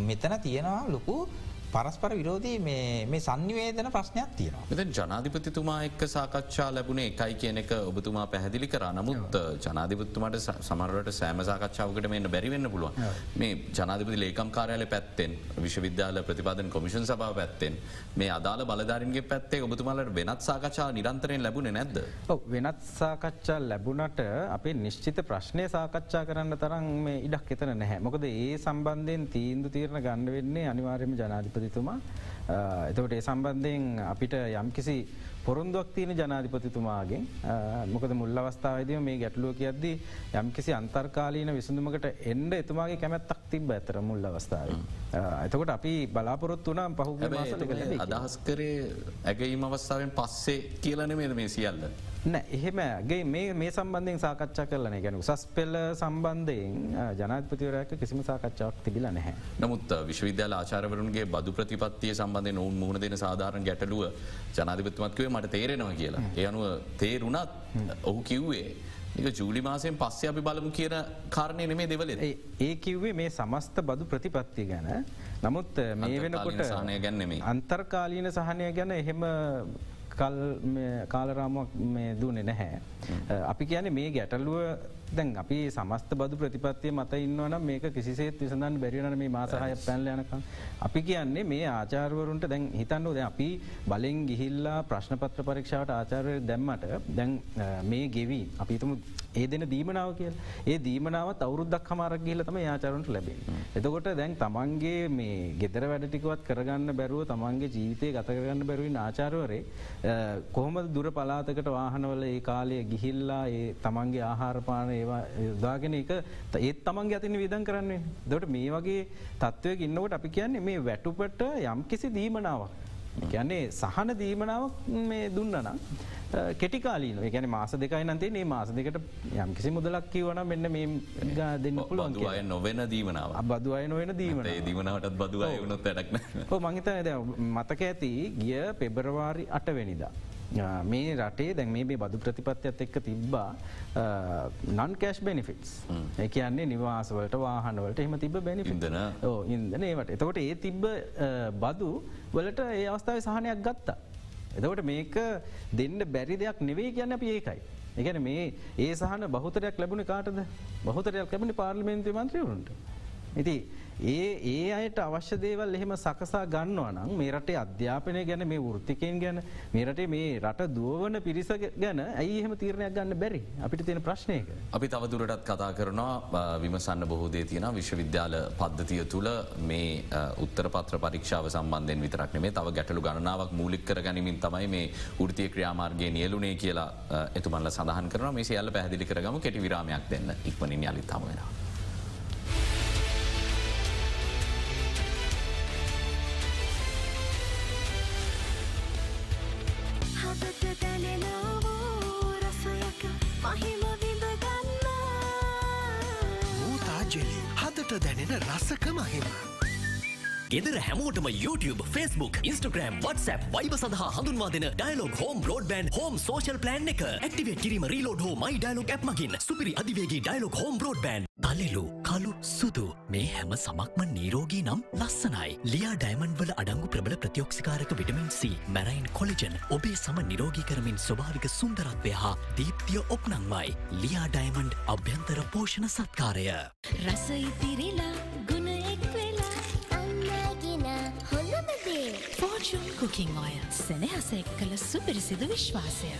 මෙතන තියෙනවා ලොකු පරස්පර විරෝධී මේ සංනිවේදන ප්‍රශ්නයක් තියෙනවා. මෙත ජනාධිපතිතුමා එක්ක සාකච්ඡා ලැබුණේ එකයි කියන එක ඔබතුමා පැහදිලි කර. නමුත් ජනාධිපත්තුමට සමරට සෑම සාකච්ඡාවකට මෙන්න බැරිවෙන්න පුළුවන්. මේ ජනාධිපති ලේකම් කාරයාල පැත්තෙන් විශ්වවිද්‍යාල ප්‍රතිපාදන කොමිෂන් සභාව පැත්තෙන් මේ අදාල බලධාරන්ගේ පැත්තේ ඔබතුමාලට වෙනත් සාකච්ඡා නිරන්තරයෙන් ලැබුණ නැද්ද. වෙනත් සාකච්ඡා ලැබුණට අපේ නිශ්චිත ප්‍රශ්නය සාකච්ඡා කරන්න තරම් ඉඩක් එතන නැහැ. මොකද ඒ සම්බන්ධයෙන් තීන්දු තීරණ ගණඩ වෙන්නේ අනිවාර්යම ජනාධිපති ජනාධිපතිතුමා එතවට ඒ සම්බන්ධයෙන් අපිට යම්කිසි පොරුන්දුවක් තියෙන ජනාධිපතිතුමාගෙන් මොකද මුල් අවස්ථාවදම මේ ගැටලුව කියද්දි යම්කිසි අන්තර්කාලීන විසඳුමකට එන්ඩ එතුමාගේ කැමැත්තක් තිබ ඇතර මුල් අවස්ථාව. එතකොට අපි බලාපොරොත් වනම් පහු අදහස් කරේ ඇගීම අවස්ථාවෙන් පස්සේ කියලන මේ සියල්ල. නෑ එහෙමගේ මේ මේ සම්බන්ධයෙන් සාකච්ඡා කරලන ගැන උසස් පෙල්ල සම්බන්ධයෙන් ජනපතිවරයක කිසිම සාකච්ඡාවක් තිබිල නැහැ. නමුත් විශ්වවිද්‍යාල ආචාරවරුන්ගේ බදු ප්‍රතිපත්තිය සම්බන්ධය නොවන් මුහුණ දෙන සාධාරණ ගැටලුව ජනාධිපත්මත්කවේ මට තේරෙනවා කියලා. ඒ අනුව තේරුණත් ඔහු කිව්වේ. ජූලි මාසයෙන් පස්සේ අපි බලමු කියන කාරණය නෙමේ දෙවල ඒ කිව්වේ මේ සමස්ත බදු ප්‍රතිපත්ති ගැන නමුත් මේ වෙනකොට සානය ගැන්නෙමේ අන්තර්කාලීන සහනය ගැන එහෙම කල් කාලරාමක් දුන්නේ නැහැ. අපි කියන මේ ගැටල්ලුව දැන් අපි සමස්ත බදු ප්‍රතිපත්තිය මත ඉන්නවන මේක කිසිසේත් විසඳන් බැරිවන මේ මාසාහය පැල්ල යනකම්. අපි කියන්නේ මේ ආචාර්වරුන්ට දැන් හිතන්නෝ ද අපි බලින් ගිහිල්ලා ප්‍රශ්නපත්‍ර පරීක්ෂාවට ආචාරය දැම්මට දැන් මේ ගෙවී අපිතුම ඒ දෙන දීමනාව කියල්. ඒ දීමනාවත් අවුරුද්දක් හමාරක් ගිල තම ආචාරන්ට ලැබේ. එතකොට දැන් තමන්ගේ මේ ගෙදර වැඩටිකවත් කරගන්න බැරුව තමන්ගේ ජීවිතය ගතකරගන්න බැරුවින් ආචාරවරේ කොහොම දුර පලාතකට වාහනවල ඒ කාලය ගිහිල්ලා ඒ තමන්ගේ ආහාරපාන ඒවා යොදාගෙන එක ඒත් තමන්ගේ අතින විදන් කරන්නේ දොට මේ වගේ තත්ත්වය ඉන්නවට අපි කියන්නේ මේ වැටුපට යම් කිසි දීමනාවක්. ගැන්නේ සහන දීමනාව මේ දුන්නනම් කෙටිකාලීන ගැන මාස දෙකයි නන්තේ මේ මාස දෙකට යම් කිසි මුදලක් කිවන මෙන්න මේ ගා දෙන්න පුළුවන් බදුවය නොවෙන දීමනාව. බදු අය නොවෙන දීමන ඒ දීමනාවටත් බදුව වුණොත් වැඩක්න මහිතන ද මතක ඇති ගිය පෙබරවාරි අටවැනිදා. මේ රටේ දැන් මේ බදු ප්‍රතිපත්තියත් එක්ක තිබ්බා නන් කෑශ් බෙනිෆිටස් ඒ කියන්නේ නිවාසවලට වාහනවලට එහම තිබ බැනිිදන ඕ ඉන්දනේවට එතකොට ඒ තිබ්බ බදු වලට ඒ අවස්ථාව සහනයක් ගත්තා. එතවට මේක දෙන්න බැරි දෙයක් නෙවෙයි කියන්න අප ඒකයි. එකන මේ ඒ සහන බහතරයක් ලැබුණ කාටද බහතරයක් ලැබුණ පාර්ලිමේන්තු මන්ත්‍රවරුන්ට. ඉති ඒ ඒ අයට අවශ්‍ය දේවල් එහෙම සකසා ගන්නවා නම් මේ රටේ අධ්‍යාපනය ගැන මේ වෘතිකයෙන් ගැන මේ රටේ මේ රට දුවන පිරිස ගැන ඇයි එහෙම තීරණයක් ගන්න බැරි අපිට තියෙන ප්‍රශ්නයක. අපි තවදුරටත් කතා කරනවා විමසන්න බොහෝදේ තියෙන විශ්වවිද්‍යාල පද්ධතිය තුළ මේ උත්තර පත්‍ර පරීක්ෂාව සම්බන්ධයෙන් විතරක් නෙමේ තව ගැටලු ගණනාවක් මූලික් කර ගැනීමින් තමයි මේ ෘතිය ක්‍රියාමාර්ගය නියලුනේ කියලා එතුමල්ල සඳහන් කරන මේ සියල්ල පැහදිලි කරගම කෙටි විරාමයක් දෙන්න ඉක්මනින් යලිත් තමවෙනවා. දැනෙන රසක මහිම. ගෙදර හැමෝටම YouTube, Facebook, Instagram, WhatsApp, වයිබ සඳහා හඳුන්වා දෙන Dialog home broadband home social plan එක. ඇක්ටිවේ කිරීම රීලෝඩ් හෝ මයි ඩයිලොග් ඇ් මගින්. සුපිරි අධිවේගේ ඩයිලොග හෝම් බෝඩ්බන්ඩ් තලෙලු කලු සුදු මේ හැම සමක්ම නීරෝගී නම් ලස්සනයි. ලියා ඩයිමන්් වල අඩංගු ප්‍රබල ප්‍රතියෝක්ෂිකාරක විටමින් C මැරයින් කොලිජන් ඔබේ සම නිරෝගී කරමින් ස්වභාවික සුන්දරත්වය හා දීප්තිය ඔප්නංවයි. ලියා ඩයිමන්ඩ් අභ්‍යන්තර පෝෂණ සත්කාරය. රසයිතිරිලා ෆෝර්චුන් කුකින් ඔය සෙනහස එක් කළ සුපිරිසිදු විශ්වාසය.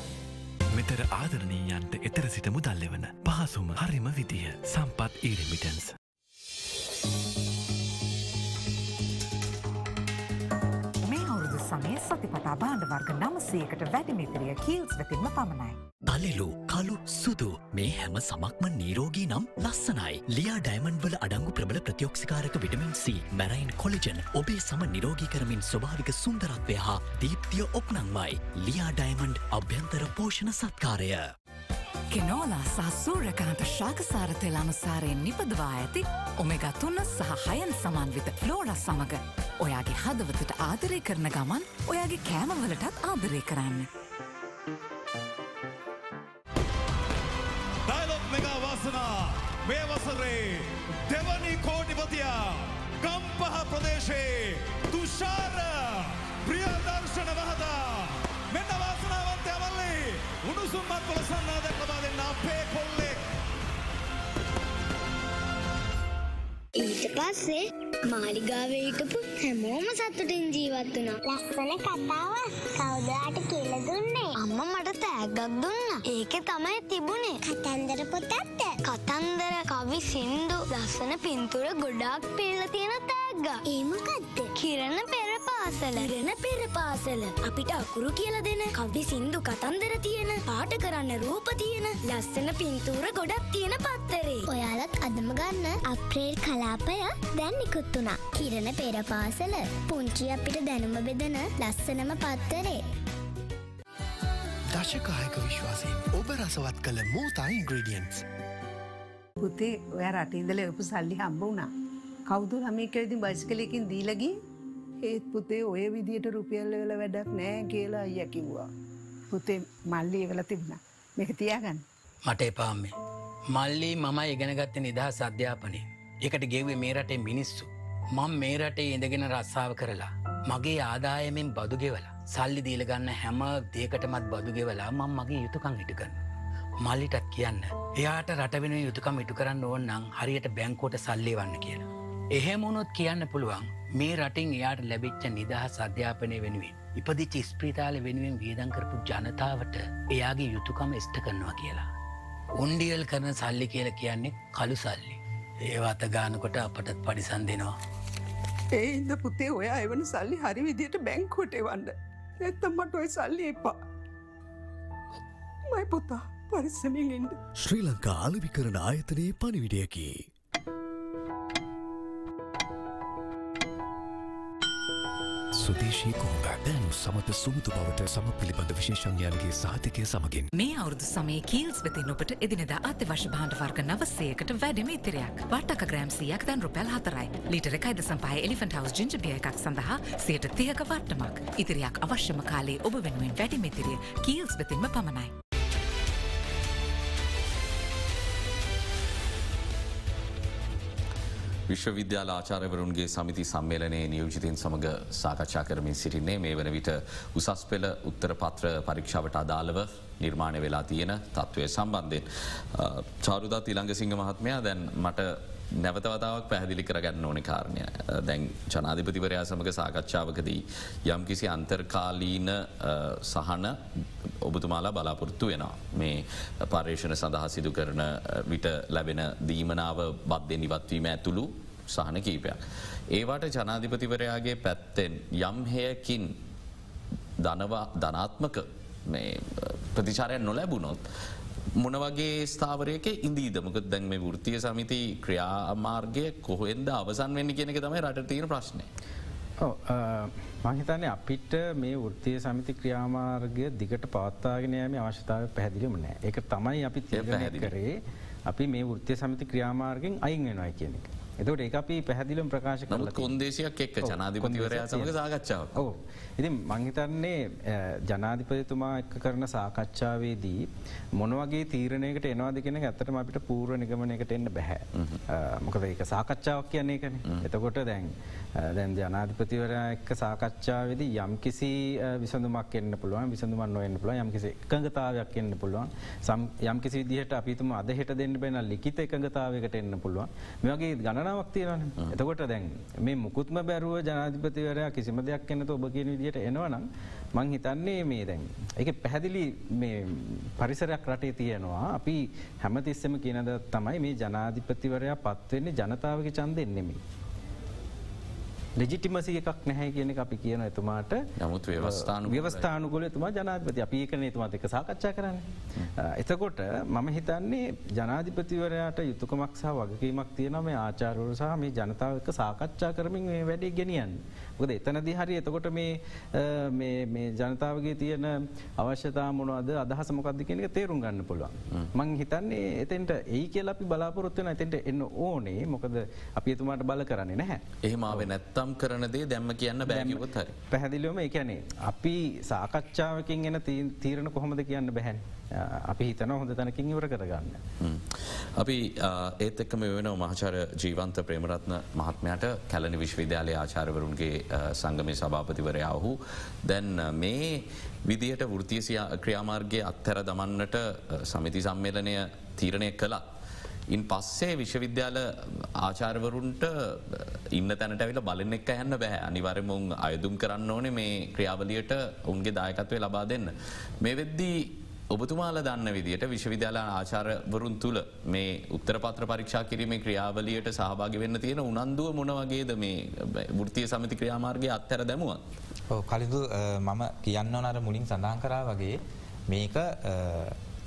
මෙතර ආදරණීයන්ට එතර සිට මුදල්ලෙවන පහසුම හරිම විදිහ සම්පත් ඊරිමිටන්ස්. සමය සතිපතා බාණ්ඩ වර්ග නමසයකට වැඩිමිතිරිය කීල්ස් වෙතින්ම පමණයි. තලෙලු කලු සුදු මේ හැම සමක්ම නීරෝගී නම් ලස්සනයි ලියා ඩයිමන්් වල අඩංගු ප්‍රබල ප්‍රතියෝක්ෂිකාරක විටමින් C මැරයින් කොලිජන් ඔබේ සම නිරෝගී කරමින් ස්වභාවික සුන්දරත්වය හා දීප්තිය ඔප්නංවයි ලියා ඩයිමන්ඩ් අභ්‍යන්තර පෝෂණ සත්කාරය. කෙනෝලා සහ සූරකාන්ත ශාකසාරතෙල් අනුසාරයෙන් නිපදවා ඇති ඔමෙගත්තුන්න සහ හයන් සමන්විත ෆ්ලෝරස් සමඟ ඔයාගේ හදවතට ආදරය කරන ගමන් ඔයාගේ කෑමවලටත් ආදරය කරන්න. ඩයිලොක් මෙගා වාසනා මේ වසරේ දෙවනි කෝටිපතියා ගම්පහ ප්‍රදේශයේ තුෂාර ප්‍රියදර්ශන වහදා මෙන්න වාසනාවන්තය මල්ලි උණුසුම්මත් පොලසන්නාදක් ලබා දෙන්න අපේ කොල්ලෙක් ඊට පස්සේ මාලිගාවේ හිටපු හැමෝම සතුටින් ජීවත් වුණා. ලස්සන කතාවක් කවුදාට කියලා දුන්නේ? අම්මා මට තෑග්ගක් දුන්නා. ඒකේ තමයි තිබුණේ කතන්දර පොතක්ද? කතන්දර, කවි, සින්දු, ලස්සන පින්තූර ගොඩාක් පිළලා තියෙන තෑග්ගක්. ඒ මොකද්ද? කිරණ පෙර පාසල. කිරණ පෙර පාසල. අපිට අකුරු කියලා දෙන, කවි, සින්දු, කතන්දර තියෙන, පාට කරන්න රූප තියෙන, ලස්සන පින්තූර ගොඩක් තියෙන පත්තරේ. ඔයාලත් අදම ගන්න අප්‍රේල් කලාපය දැන් නිකුත් වුණා. කිරණ පෙර පාසල. පුංචි අපිට දැනුම බෙදන ලස්සනම පත්තරේ. දශකායක විශ්වාසයෙන් ඔබ රසවත් කළ මූතා ඉන්ග්‍රඩියන්ස්. පුතේ ඔය රටඉදල එපු සල්ලි හම්බ වුණා. කෞදු හමිකවිදි බයිස්කලයකින් දීලගී ඒත් පුතේ ඔය විදියට රුපියල්ල වෙල වැඩක් නෑ කියලා අයිය කිව්වා. පුතේ මල්ලි වෙල තිබුණ මේක තියාගන්න. මට එපාම්මේ. මල්ලි මම ඉගෙනගත්ත නිදහස් අධ්‍යාපනය. එකට ගෙවේ මේ රටේ මිනිස්සු. මං මේ රටේ ඉඳගෙන රස්සාාව කරලා. මගේ ආදායමෙන් බදුගෙවලා. සල්ලි දීලගන්න හැම දේකටමත් බදුගෙවලා මං මගේ යුතුකං හිටකන්න. මල්ලිටත් කියන්න. එයාට රටවෙන යුතුකම් ඉටු කරන්න ඕන්නම් හරියට බැංකෝට සල්ලි වන්න කියලා. එහෙමුණොත් කියන්න පුළුවන් මේ රටින් එයාට ලැබිච්ච නිදහස් අධ්‍යාපනය වෙනුවෙන්. ඉපදිච්ච ස්ප්‍රීතාල වෙනුවෙන් වියදන් කරපු ජනතාවට එයාගේ යුතුකම එස්ට කරනවා කියලා. උන්ඩියල් කරන සල්ලි කියල කියන්නේ කළු සල්ලි. ඒවාත ගානකොට අපටත් පඩිසන් දෙනවා. ඒ ඉද පුතේ ඔය එවන සල්ලි හරි විදියට බැංකෝට වන්න ඇත්තම්මට ඔය සල්ලි එපා. මයි පුතා පරිස්සමින් ඉන්ඩ. ශ්‍රී ලංකා අලවි කරන ආයතනයේ පනිවිඩයකි. සුදේශී කෝඹ දැනු සමත සුමුතු බවට සම පිළිබඳ විශේෂඥයන්ගේ සාතිකය සමගින්. මේ අවුදු සමේ කීල්ස් වෙතින් ඔබට එදිනෙදා අත්‍යවශ්‍ය භාණ්ඩ වර්ග නවසයකට වැඩම ඉතිරයක් වටක ග්‍රෑම්සියක් දැන් රුපැල් හතරයි ලිටර කයිද සම්පහ එලිෆන්ට හවස් ජිංජබිය එකක් සඳහා සයට තියක වට්ටමක් ඉතිරියක් අවශ්‍යම කාලේ ඔබ වෙනුවෙන් වැඩිමිතිරිය කීල්ස් වෙතින්ම පමණයි. විශ්වවිද්‍යාල ආචාරවරුන්ගේ සමිති සම්මේලනයේ නියෝජිතන් සමඟ සාකච්ඡා කරමින් සිටින්නේ මේ වන විට උසස් පෙළ උත්තර පත්‍ර පරීක්ෂාවට අදාළව නිර්මාණය වෙලා තියෙන තත්ත්වය සම්බන්ධයෙන්. චාරුදත් ඉළඟ සිංහ මහත්මයා දැන් මට නැවතවතාවක් පැහදිලි කරගන්න ඕන කාරණය දැන් ජනාධිපතිවරයා සමඟ සාකච්ඡාවකදී යම් කිසි අන්තර්කාලීන සහන ඔබතුමාලා බලාපොරත්තු වෙනවා. මේ පර්යේෂණ සඳහා සිදු කරන විට ලැබෙන දීමනාව බද්ධ නිවත්වීම ඇතුළු සහන කීපයක්. ඒවාට ජනාධිපතිවරයාගේ පැත්තෙන් යම් හයකින් ධනාත්මක ප්‍රතිචාරයක් නොලැබුණොත් මොන වගේ ස්ථාවරයක ඉන්දීදමක දැන් මේ වෘතිය සමිති ක්‍රියාමාර්ගය කොහෙන්ද අවසන් වෙන්න කියෙනෙක තමයි රට තියෙන ප්‍රශ්නය. මහිතන්නේ අපිට මේ වෘතිය සමිති ක්‍රියාමාර්ගය දිගට පවත්තාගෙනයම අවශ්‍යතාව පැහැදිලිම නෑ එක තමයි අපි තිය කරේ අපි මේ වෘතිය සමිති ක්‍රියාමාර්ගෙන් අයින් වෙනයි කියන එක. එතට ඒ අපි පැහැදිලම් ප්‍රකාශ කල කොන්දේශයක් එක් ජනාධිපතිවරයා සමඟ සාකච්ඡාව ඕ ඉති මංහිතන්නේ ජනාධිපතිතුමා එක්ක කරන සාකච්ඡාවේදී මොනවගේ තීරණයකට එනවාද කියෙන ඇත්තටම අපිට පූර්ව නිගමනයකට එන්න බැහැ මොකද ඒක සාකච්ඡාවක් කියන්නේ කන එතකොට දැන් දැන් ජනාධිපතිවරයා එක්ක සාකච්ඡාවේදී යම් කිසි විසඳුමක් එන්න පුළුවන් විසඳුමන් නොවෙන්න පුළුව යම් කිසි එකඟතාවයක් එන්න පුළුවන්. යම් කිසි විදිහට අපිතුම අදහෙට දෙන්න බැන ලිකිත එකඟතාවකට එන්න පුළුවන්. මේගේ ගණ ගණනාවක් තියෙනන එතකොට දැන් මේ මුකුත්ම බැරුව ජනාධිපතිවරයා කිසිම දෙයක් එන්නත ඔබ කියන විදිට එනවනම් මං හිතන්නේ මේ දැන් එක පැහැදිලි පරිසරයක් රටේ තියෙනවා. අපි හැමතිස්සම කියනද තමයි මේ ජනාධිපතිවරයා පත්වෙන්නේ ජනතාවක චන්ද එන්නෙමි. ලෙජිටිමසි එකක් නැහැ කියන අපි කියන එතුමාට නමුත් ව්‍යවස්ථාන ව්‍යවස්ථානුගොල එතුමා ජනාධපති අපි ඒකන එතුමාත් එක සාකච්ඡා කරන්න. එතකොට මම හිතන්නේ ජනාධිපතිවරයාට යුතුකමක් සහ වගකීමක් තියන මේ ආචාරවරු සහ මේ ජනතාවක සාකච්ඡා කරමින් වැඩේ ගෙනියන්. ොද එතනදි හරි එතකොට මේ ජනතාවගේ තියෙන අවශ්‍යතා මොනවද අදහස මොකක්ද කියනක තේරුම් ගන්න පුළුවන්. මං හිතන්නේ එතෙන්ට ඒ කියල අපි බලාපොරොත්වන එතෙන්ට එන්න ඕනේ මොකද අපි එතුමාට බල කරන්නේ නැහැ. එහෙමාව නැත්ත සටම් කරනදේ දැම්ම කියන්න බෑකිවොත් හරි. පැහැදිලිවම එකැනේ. අපි සාකච්ඡාවකින් එන තීරණ කොහොමද කියන්න බැහැන්. අපි හිතන හොඳ තැනකින් ඉවර කරගන්න. අපි ඒත් එක්කම වෙන මහචාර ජීවන්ත ප්‍රේමරත්න මහත්මයට කැලනි විශ්වවිද්‍යාලය ආචාරවරුන්ගේ සංගමය සභාපතිවරයාහු දැන් මේ විදියට වෘතියසිය ක්‍රියාමාර්ගය අත්හැර දමන්නට සමිති සම්මේලනය තීරණය කළත්. ඉන් පස්සේ විශ්වවිද්‍යාල ආචාරවරුන්ට ඉන්න තැනට ඇවිල බලන්න එක් හැන්න බැහැ අනිවරමුන් අයදුම් කරන්න ඕනේ මේ ක්‍රියාවලියට උන්ගේ දායකත්වය ලබා දෙන්න. මේ වෙද්දී ඔබතුමාල දන්න විදිට විශ්වවිද්‍යාල ආචාරවරුන් තුළ මේ උත්තර පත්‍ර පරීක්ෂා කිරීමේ ක්‍රියාවලියට සහභාග වෙන්න තියෙන උනන්දුව මොන වගේද මේ වෘතිය සමති ක්‍රියාමාර්ගය අත්තර දැමුවත්. කලිදු මම කියන්න නර මුලින් සඳහන් කරා වගේ මේක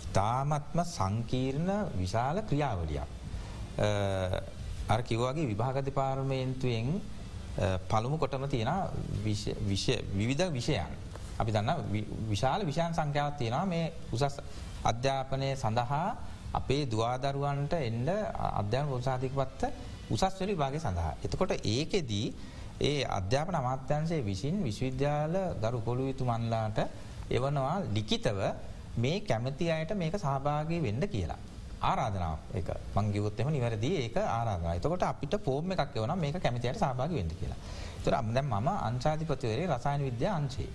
ඉතාමත්ම සංකීර්ණ විශාල ක්‍රියාවලියක්. අර කිව්වාගේ විභාගති පාර්මේන්තුවෙන් පළමු කොටම තියෙන විවිධ විෂයන්. අපි දන්න විශාල විෂයන් සංඛ්‍යාවත් තියෙනවා මේ උසස් අධ්‍යාපනය සඳහා අපේ දවාදරුවන්ට එන්ඩ අධ්‍යාන පොසාධිකපත්ත උසස්වලි භාගය සඳහා. එතකොට ඒකෙදී ඒ අධ්‍යාපන අමාත්‍යන්සේ විසින් විශ්වවිද්‍යාල ගරු කොළු යුතුමන්ලාට එවනවා ලිකිතව මේ කැමති අයට මේක සහභාගී වෙන්න කියලා. ආරාධනාව එක මංගිවොත්තෙම නිවැරදි ඒක ආරාධන එතකොට අපිට පෝර්ම එකක් වන මේ කැමතියට සභාග වෙන්න කියලා. තුර අම්ද මම අංචාධිපතිවරේ රසායන විද්‍යා අංචේ.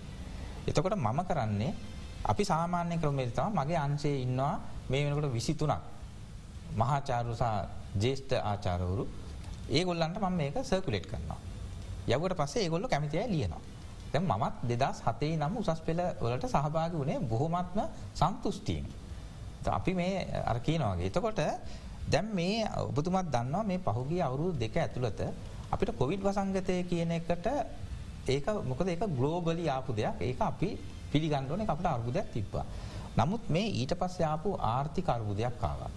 එතකොට මම කරන්නේ අපි සාමාන්‍ය ක්‍රමේතම මගේ අංචේ ඉන්නවා මේ වෙනකට විසි තුනක් මහාචාරුසා ජේෂ්ඨ ආචාරවරු ඒගොල්ලන්ට මම මේක සර්කුලේට් කරනවා. යවට පස්සේ ඒගොල්ල කැමතිය ලියනවා. දැම් මත් දෙදස් හතේ නම් උසස් පෙළ වලට සහභාග වනේ බොහොමත්ම සන්තුෂ්ටීන්. අපි මේ අරකීනවාගේ. එතකොට දැම් මේ ඔබතුමත් දන්නවා මේ පහුගිය අවුරු දෙක ඇතුළත අපිට කොවිඩ් වසංගතය කියන එකට ඒක මොකද ඒක ගලෝබලි ආපු දෙයක් ඒක අපි පිළිගණ්ඩෝන අපට අර්බුදයක් තිබ්බා. නමුත් මේ ඊට පස්ස ආපු ආර්ථික අර්බුදයක් කාවා.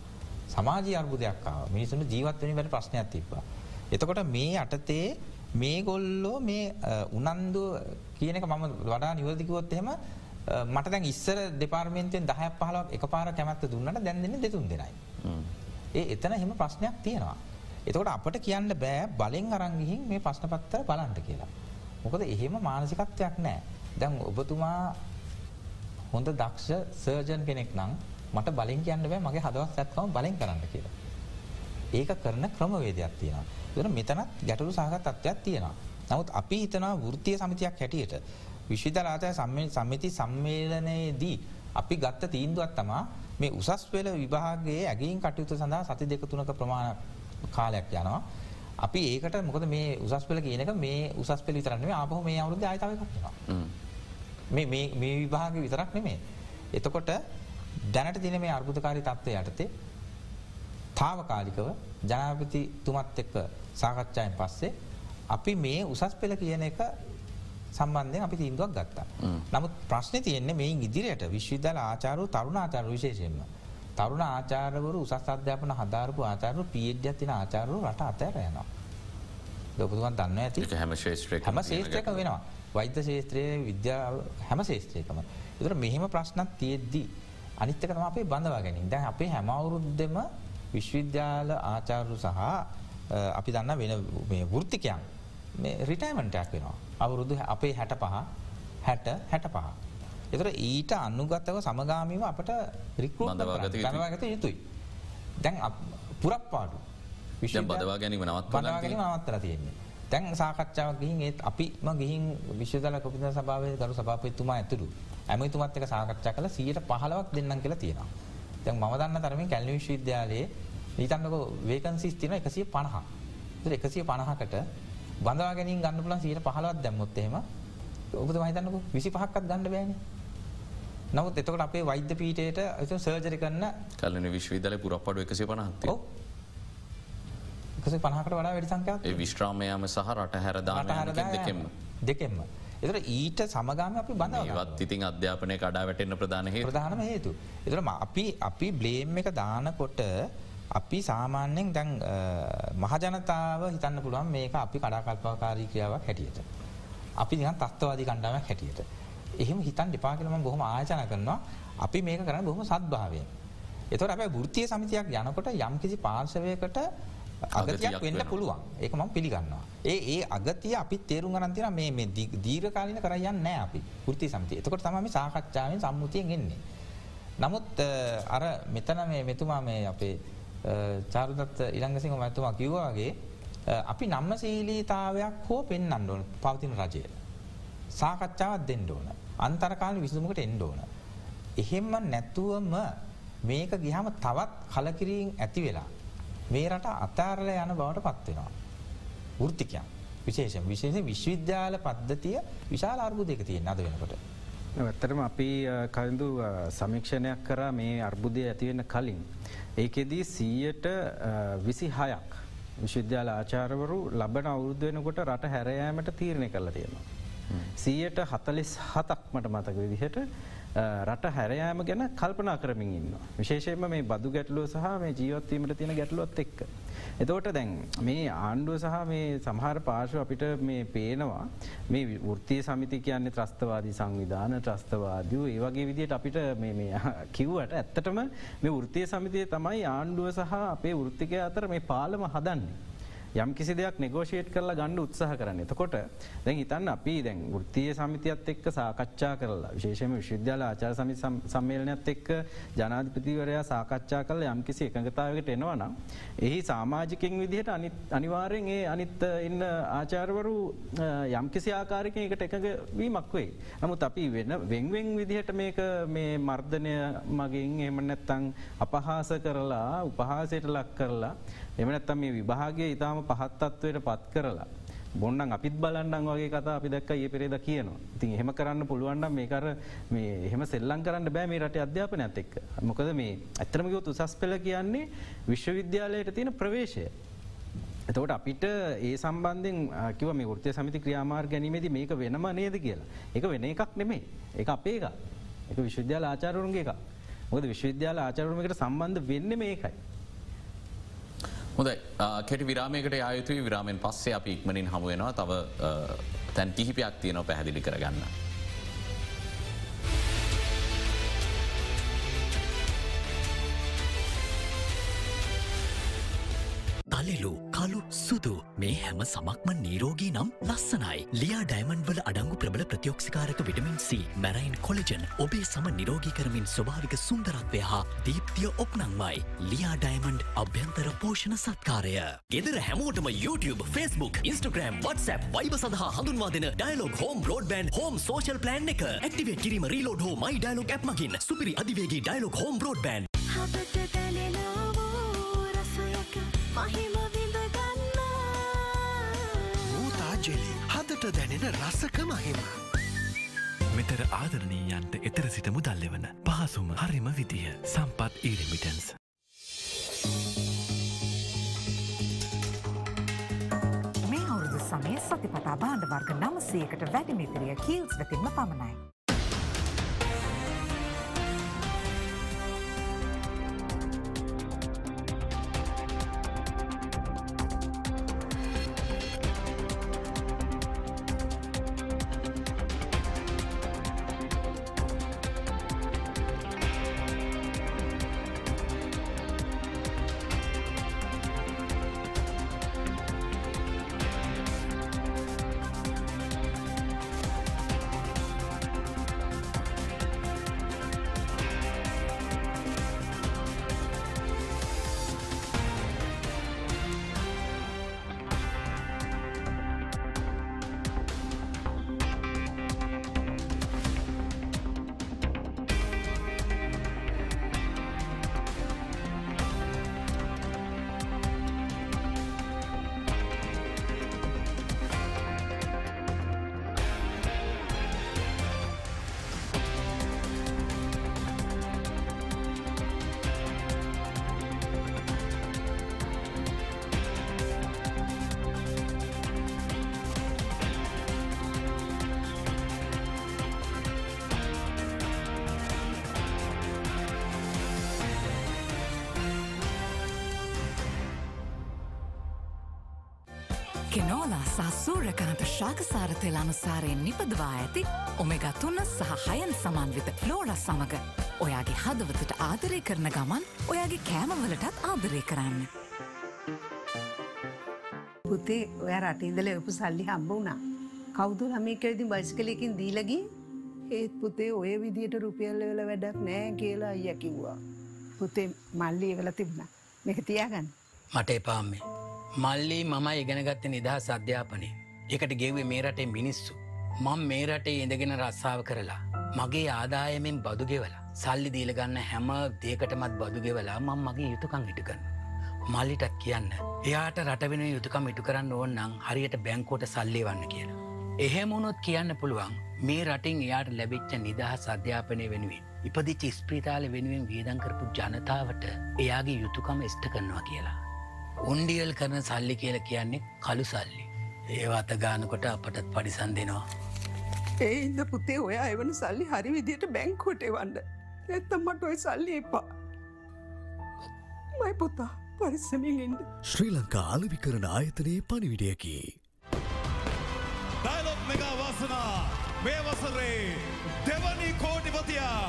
සමාජ අර්බුදයක් මිනිසුන් ජීවත්වනි වැට ප්‍රශ්නයක් තිබ්බා. එතකොට මේ අටතේ මේ ගොල්ලෝ මේ උනන්දු කියනක මම වඩා නිවදිකුවොත් එහෙම මට දැන් ඉස්සර දෙපාර්මෙන්තෙන් දහ පහලක් එක පාර කැමත්ත දුන්නට දැන්දන්න දෙතුන් දෙනයි. ඒ එතන හෙම ප්‍රශ්නයක් තියෙනවා. එතකොට අපට කියන්න බෑ බලෙන් අරංගිහින් මේ ප්‍රශ්නපත්තර බලන්ට කියලා. මොකද එහෙම මානසිකත්වයක් නෑ. දැන් ඔබතුමා හොඳ දක්ෂ සර්ජන් කෙනෙක් නම් මට බලින් කියන්න බෑ මගේ හදවත් ඇත්කම බලින් කරන්න කියලා. ඒක කරන ක්‍රමවේදයක් තියෙනවා. දන මෙතනත් ගැටලු සහගත් තත්ත්වයක් තියෙනවා. නමුත් අපි හිතනවා වෘතිය සමිතියක් හැටියට විශ්විදලාතය සම්මිති සම්මේලනයේදී අපි ගත්ත තීන්දුවත් තමා මේ උසස් වෙල විභාගේ ඇගින් කටයුතු සඳහා සති දෙක තුනක ප්‍රමාණ කාලයක් යනවා. අපි ඒකට මොකද මේ උසස් පෙල කියනක මේ උසස් පෙලි තරන්නේ ආපහ මේ අවුරුද්ධ අයතාව කටනවා. මේ විභාග විතරක් නෙමේ. එතකොට දැනට දින මේ අර්බුධකාරි තත්ත්වය යටතේ තාවකාලිකව ජනාපති තුමත් එක්ක සාකච්ඡායෙන් පස්සේ අපි මේ උසස් පෙළ කියන එක සම්බන්ධයෙන් අපි තීන්දුවක් ගත්තා. නමුත් ප්‍රශ්න තියෙන්නේ මේ ඉදිරියට විශ්වවිද්‍යාල ආචාරු තරුණ ආචාර විශේෂයෙන්ම. තරුණ ආචාරවරු උසස් අධ්‍යාපන හදාරපු ආචාරු පියඩ්ඩයක් තින ආචාරු රට අතෑර යනවා. ලොපතුවන් දන්න ඇති හැම ශේත්‍රය හැම ශේත්‍රයක වෙනවා. වෛද්‍ය ශේත්‍රයේ විද්‍යාව හැම ශේත්‍රයකම. එතර මෙහෙම ප්‍රශ්නත් තියෙද්දී. අනිත්තකම අපේ බඳවා ගැනින් දැන් අපේ හැමවුරුද්දම විශ්වවිද්‍යාල ආචාරු සහ අපි දන්න වෙන වෘත්තිකයන් රිටයිමන්ටයක් වෙනවා. අවුරුදු අපේ හැට පහ හැට හැට පහ. එතර ඊට අනුගතව සමගාමීම අපට රික්කු ගත යුතුයි. දැන් පුරක් පාඩු විශ්ව බදවා ගැනීම නවත් බදවාගෙන නවත්තර තියෙන්නේ. තැන් සාකච්ඡාව ගිහින් ඒත් අපිම ගිහින් විශ්වදල කොපිත සභාවේ ගරු සභාපතුමා ඇතුරු ඇමතුමත් එක සාකච්ඡා කළ සියට පහලවක් දෙන්නම් කියලා තියෙනවා. දැන් මම දන්න තරමින් කැල්ලි විශ්වවිද්‍යාලයේ නීතන්නක වේකන්සිස් තියෙන එකසිය පණහා. එකසිය පණහකට බඳවා ගැනින් ගන්න පුලන් සියට පහලවත් දැම්මොත් එහෙම ඔබද මහිතන්නක විසි පහක්කත් ගන්න බෑනේ නමුත් එතකට අපේ වෛද්‍ය පීටයට ඇ සර්ජරි කන්න කලන විශ්විදල පුරප්පඩු එකසි පනහත්ය එකසි පනහකට වඩා වැඩි සංකයක් විශ්‍රාමයම සහ රට හැරදාට දෙකෙම දෙකෙම්ම එතර ඊට සමගම අපි බඳවත් ඉතින් අධ්‍යාපනය කඩා වැටෙන්න්න ප්‍රධාන ප්‍රධානම හේතු. එතරම අපි අපි බ්ලේම් එක දානකොට අපි සාමාන්‍යෙන් දැන් මහජනතාව හිතන්න පුළුවන් මේක අපි කඩාකල්පාකාරී ක්‍රියාවක් හැටියට. අපි දිහන් තත්වවාදී කණ්ඩාවක් හැටියට. එහෙම හිතන් දෙපා කියලම බොහොම ආචන කරනවා අපි මේක කරන්න බොහොම සත්භාවය. එතොට අප ෘතිය සමිතියක් යනකොට යම් කිසි පාර්ශවයකට අගතියක් වෙන්න පුළුවන් ඒක මම පිළිගන්නවා. ඒ ඒ අගතිය අපි තේරුම් ගරන්තින මේ දීර්ඝකාලින කරයන්න නෑ අපි ෘති සමති එතකොට තමම සාකච්ඡාවෙන් සම්මුතියෙන් එන්නේ. නමුත් අර මෙතන මේ මෙතුමා මේ අපේ චාරුදත්ත ඉළංගසිංහ මැතුමා කිව්වාගේ අපි නම්ම සීලීතාවයක් හෝ පෙන්න්න ඕන පවතින රජය. සාකච්ඡාවත් දෙන්න ඕන. අන්තරකාල විසඳමකට එන්ඩ ඕන. එහෙම්ම නැත්තුවම මේක ගිහම තවත් කලකිරීම් ඇති වෙලා. මේ රට අතාරල යන බවට පත්වෙනවා. ෘතිකයන් විශේෂ විශේෂ විශ්වවිද්‍යාල පද්ධතිය විශාල අර්බුදයක තියෙන් අද වෙනකොට. ඇත්තරම අපි කඳු සමීක්ෂණයක් කර මේ අර්බුදය ඇතිවෙන්න කලින්. ඒකෙදී සීයට විසි හයක් විශ්වවිද්‍යාල ආචාරවරු ලබන අවුරුද්ධ වෙනකොට රට හැරයෑමට තීරණය කරලා තියෙනවා. සීයට හතලිස් හතක් මට මතක විදිහට රට හැරයාම ගැන කල්පනා කරමින් ඉන්න. විශේෂයෙන්ම මේ බදු ගැටලුව සහ මේ ජීවත්වීමට තියෙන ගැටලුවත් එක්ක. එතෝට දැන් මේ ආණ්ඩුව සහ මේ සමහර පාශව අපිට මේ පේනවා මේ වෘතිය සමිති කියන්නේ ත්‍රස්තවාදී සංවිධාන ත්‍රස්තවාදය ඒ වගේ විදියට අපිට *laughs* කිව්වට ඇත්තටම මේ වෘතිය සමිතිය තමයි ආණ්ඩුව සහ අපේ වෘත්තිකය අතර මේ පාලම හදන්නේ. යම් කිසි දෙයක් නෙගෝෂේට් කරලා ගණ්ඩ උත්සාහ කරන්න එතකොට දැන් හිතන්න අපි දැන් ෘතිය සමිතියත් එක්ක සාකච්ඡා කරලා විශේෂම විශ්වවිද්‍යාල ආචාර සමි සම්මේලනයත් එක්ක ජනාධිපතිවරයා සාකච්ඡා කල යම් කිසි එකඟතාවකට එනවනම් එහි සාමාජිකින් විදිහට අනිවාරයෙන් ඒ අනිත් ඉන්න ආචාරවරු යම් කිසි ආකාරක එකට එකඟ වීමක් වේ. නමුත් අපි වෙන වෙන්වෙන් විදිහට මේක මේ මර්ධනය මගින් එම නැත්තං අපහාස කරලා උපහාසයට ලක් කරලා එමනත්තම් මේ විභාගය ඉතාම පහත්තත්වයට පත් කරලා. බොන්නන් අපිත් බලන්නන් වගේ කතා අපි දැක්ක ඒ පෙරේද කියනවා ඉතින් එහෙම කරන්න පුළුවන්නම් මේකර මේ එහෙම සෙල්ලං කරන්න බෑ මේ රට අධ්‍යාපනයත් එක්ක මොකද මේ ඇත්තරමගොත් උසස් පෙළ කියන්නේ විශ්වවිද්‍යාලයට තියෙන ප්‍රවේශය. එතවට අපිට ඒ සම්බන්ධෙන් කිව මේ ෘතය සමිති ක්‍රියාමාර් ගැනීමේද මේක වෙනම නේද කියලා එක වෙන එකක් නෙමේ එක අපේ එක එක විශ්වවිද්‍යාල ආචාරුන්ගේ එක මොද විශ්වවිද්‍යාල ආචාරුමකට සම්බන්ධ වෙන්න මේකයි. හොඳ කෙටි විරාමයකට ආයුතුයි විරාමෙන් පස්සේ අපි ඉක්මනින් හමුවෙනවා තව අ, තැන් කිහිපයක් තියනව පැහැදිලි කරගන්න. තලෙලු කලු සුදු. මේ හැම සමක්ම නීරෝගී නම් ලස්සනයි. ලියා ඩයිමන්් වල අඩංගු ප්‍රබල ප්‍රතියෝක්ෂිකාරක විටමින් C මැරයින් කොලජන් ඔබේ සම නිරෝගී කරමින් ස්වභාවික සුන්දරත්වය හා දීප්තිය ඔප්නංවයි. ලියා ඩයිමන්ඩ් අභ්‍යන්තර පෝෂණ සත්කාරය. ගෙදර හැමෝටම YouTube Facebook Instagram WhatsApp වයිබ සඳහා හඳුන්වා දෙන Dialog home broadband home social plan එක. ඇක්ටිවේ කිරීම රීලෝඩ් හෝ මයි ඩයිලොග් ඇ් මගින්. සුපිරි අධිවේගේ ඩයිලොග් හෝම් බෝඩ්බන්් ඌතාජෙලි රසක මහිම. මෙතර ආදරණීයන්ට එතර සිට මුදල්ලෙවන පහසුම හරිම විදිහ සම්පත් ඊරිමිටන්ස්. මේ අවුරුදු සමය සතිපතා බාණ්ඩ වර්ග නමසයකට වැඩි මිතිරිය කීල්ස් වෙතින්ම පමණයි. සහ සූරකනට ශාකසාරතෙල අනුසාරයෙන් නිපදවා ඇති ඔමෙගත්තුන්න සහ හයන් සමන්විත ෆ්ලෝර සමඟ ඔයාගේ හදවතට ආදරය කරන ගමන් ඔයාගේ කෑමවලටත් ආදරය කරන්න. පුතේ ඔය රටඉදල එපු සල්ලි හම්බ වුණා කවුදු ළමේකවිදි බයිස්කලයකින් දීලගී ඒත් පුතේ ඔය විදියට රුපියල්ල වෙල වැඩක් නෑ කියලා අයිය කිව්වා. පුතේ මල්ලි වෙල තිබුණ මේක තියාගන්න. මට එපාම්මේ. මල්ලි මම ඉගෙනගත්ත නිදහස් අධ්‍යාපනය. එකට ගෙවේ මේ රටේ මිනිස්සු. මං මේ රටේ ඉඳගෙන රස්සාාව කරලා. මගේ ආදායමෙන් බදුගෙවලා. සල්ලි දීලගන්න හැම දේකටමත් බදුගෙවලා මං මගේ යුතුකං ඉටකන්න. මල්ලිටත් කියන්න. එයාට රටවෙන යුතුකම් ඉටු කරන්න ඕන්නම් හරියට බැංකෝට සල්ලි වන්න කියලා. එහෙමුණොත් කියන්න පුළුවන් මේ රටින් එයාට ලැබිච්ච නිදහස් අධ්‍යාපනය වෙනුවෙන්. ඉපදිච්ච ස්ප්‍රීතාල වෙනුවෙන් වේදන් කරපු ජනතාවට එයාගේ යුතුකම එස්ට කරනවා කියලා. උන්ඩියල් කරන සල්ලි කියල කියන්නේ කළු සල්ලි. ඒවාත ගානකොට අපටත් පඩිසන් දෙනවා. ඒ ඉද පුතේ ඔය එවන සල්ලි හරි විදියට බැංකෝටේ වන්න ඇත්තම්මට ඔය සල්ලි එපා. මයි පුතා පරිස්සමින් ඉන්ඩ. ශ්‍රී ලංකා අලවි කරන ආයතනයේ පණිවිඩයකි. ඩයිලොක් මෙගා වාසනා මේ වසරේ දෙවනි කෝටිපතියා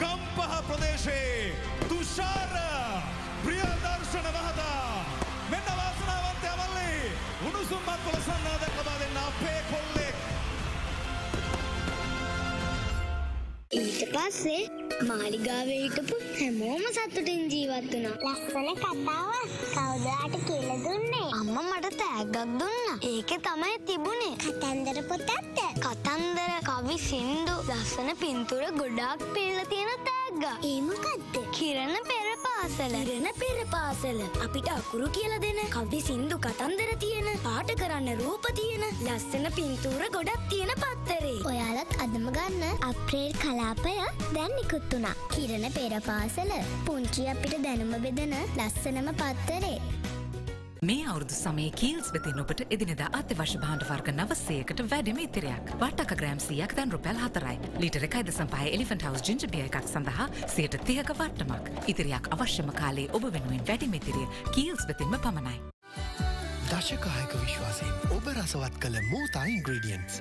ගම්පහ ප්‍රදේශයේ තුෂාර ප්‍රියදර්ශන මහතා උණුසුම්මත් කොල සන්නාදක් ලබා දෙන්න අපේ කොල්ලෙක් ඊට පස්සේ මාලිගාවේ හිටපු හැමෝම සතුටින් ජීවත් වුණා. ලස්සන කතාව කවුදාට කියලා දුන්නේ? අම්මා මට තෑග්ගක් දුන්නා. ඒකේ තමයි තිබුණේ. කතන්දර පොතක්ද? කතන්දර, කවි, සින්දු, ලස්සන පින්තූර ගොඩාක් පිළලා තියෙන තෑග්ගක්. ඒ මොකද්ද? කිරණ පෙර පාසල. කිරණ පෙර පාසල. අපිට අකුරු කියලා දෙන, කවි, සින්දු, කතන්දර තියෙන, පාට කරන්න රූප තියෙන, ලස්සන පින්තූර ගොඩක් තියෙන පත්තරේ. ඔයාලත් අදම ගන්න අප්‍රේල් කලාපය දැන් නිකුත් වුණා. කිරණ පෙර පාසල පුංචි අපිට දැනුම බෙදන ලස්සනම පත්තරේ. මේ අවුදු සමේ කීල්ස් වෙතින් ඔබට එදිනෙදා අත්‍යවශ්‍ය භාණ්ඩ වර්ග නවසේකට වැඩිම ඉතිරයක් වටක ග්‍රෑම්සියක් දැන් රුපැල් හතරයි ලිටර එකයිද සම්පහ එලිෆන්ට හවස් ජිංජබිය එකක් සඳහා සයට තියක වට්ටමක් ඉතිරියක් අවශ්‍යම කාලේ ඔබ වෙනුවෙන් වැඩිමිතිරිය කීල්ස් වෙතින්ම පමණයි. දශකායක විශ්වාසයෙන් ඔබ රසවත් කළ මෝතා ඉන්ග්‍රඩියන්ස්.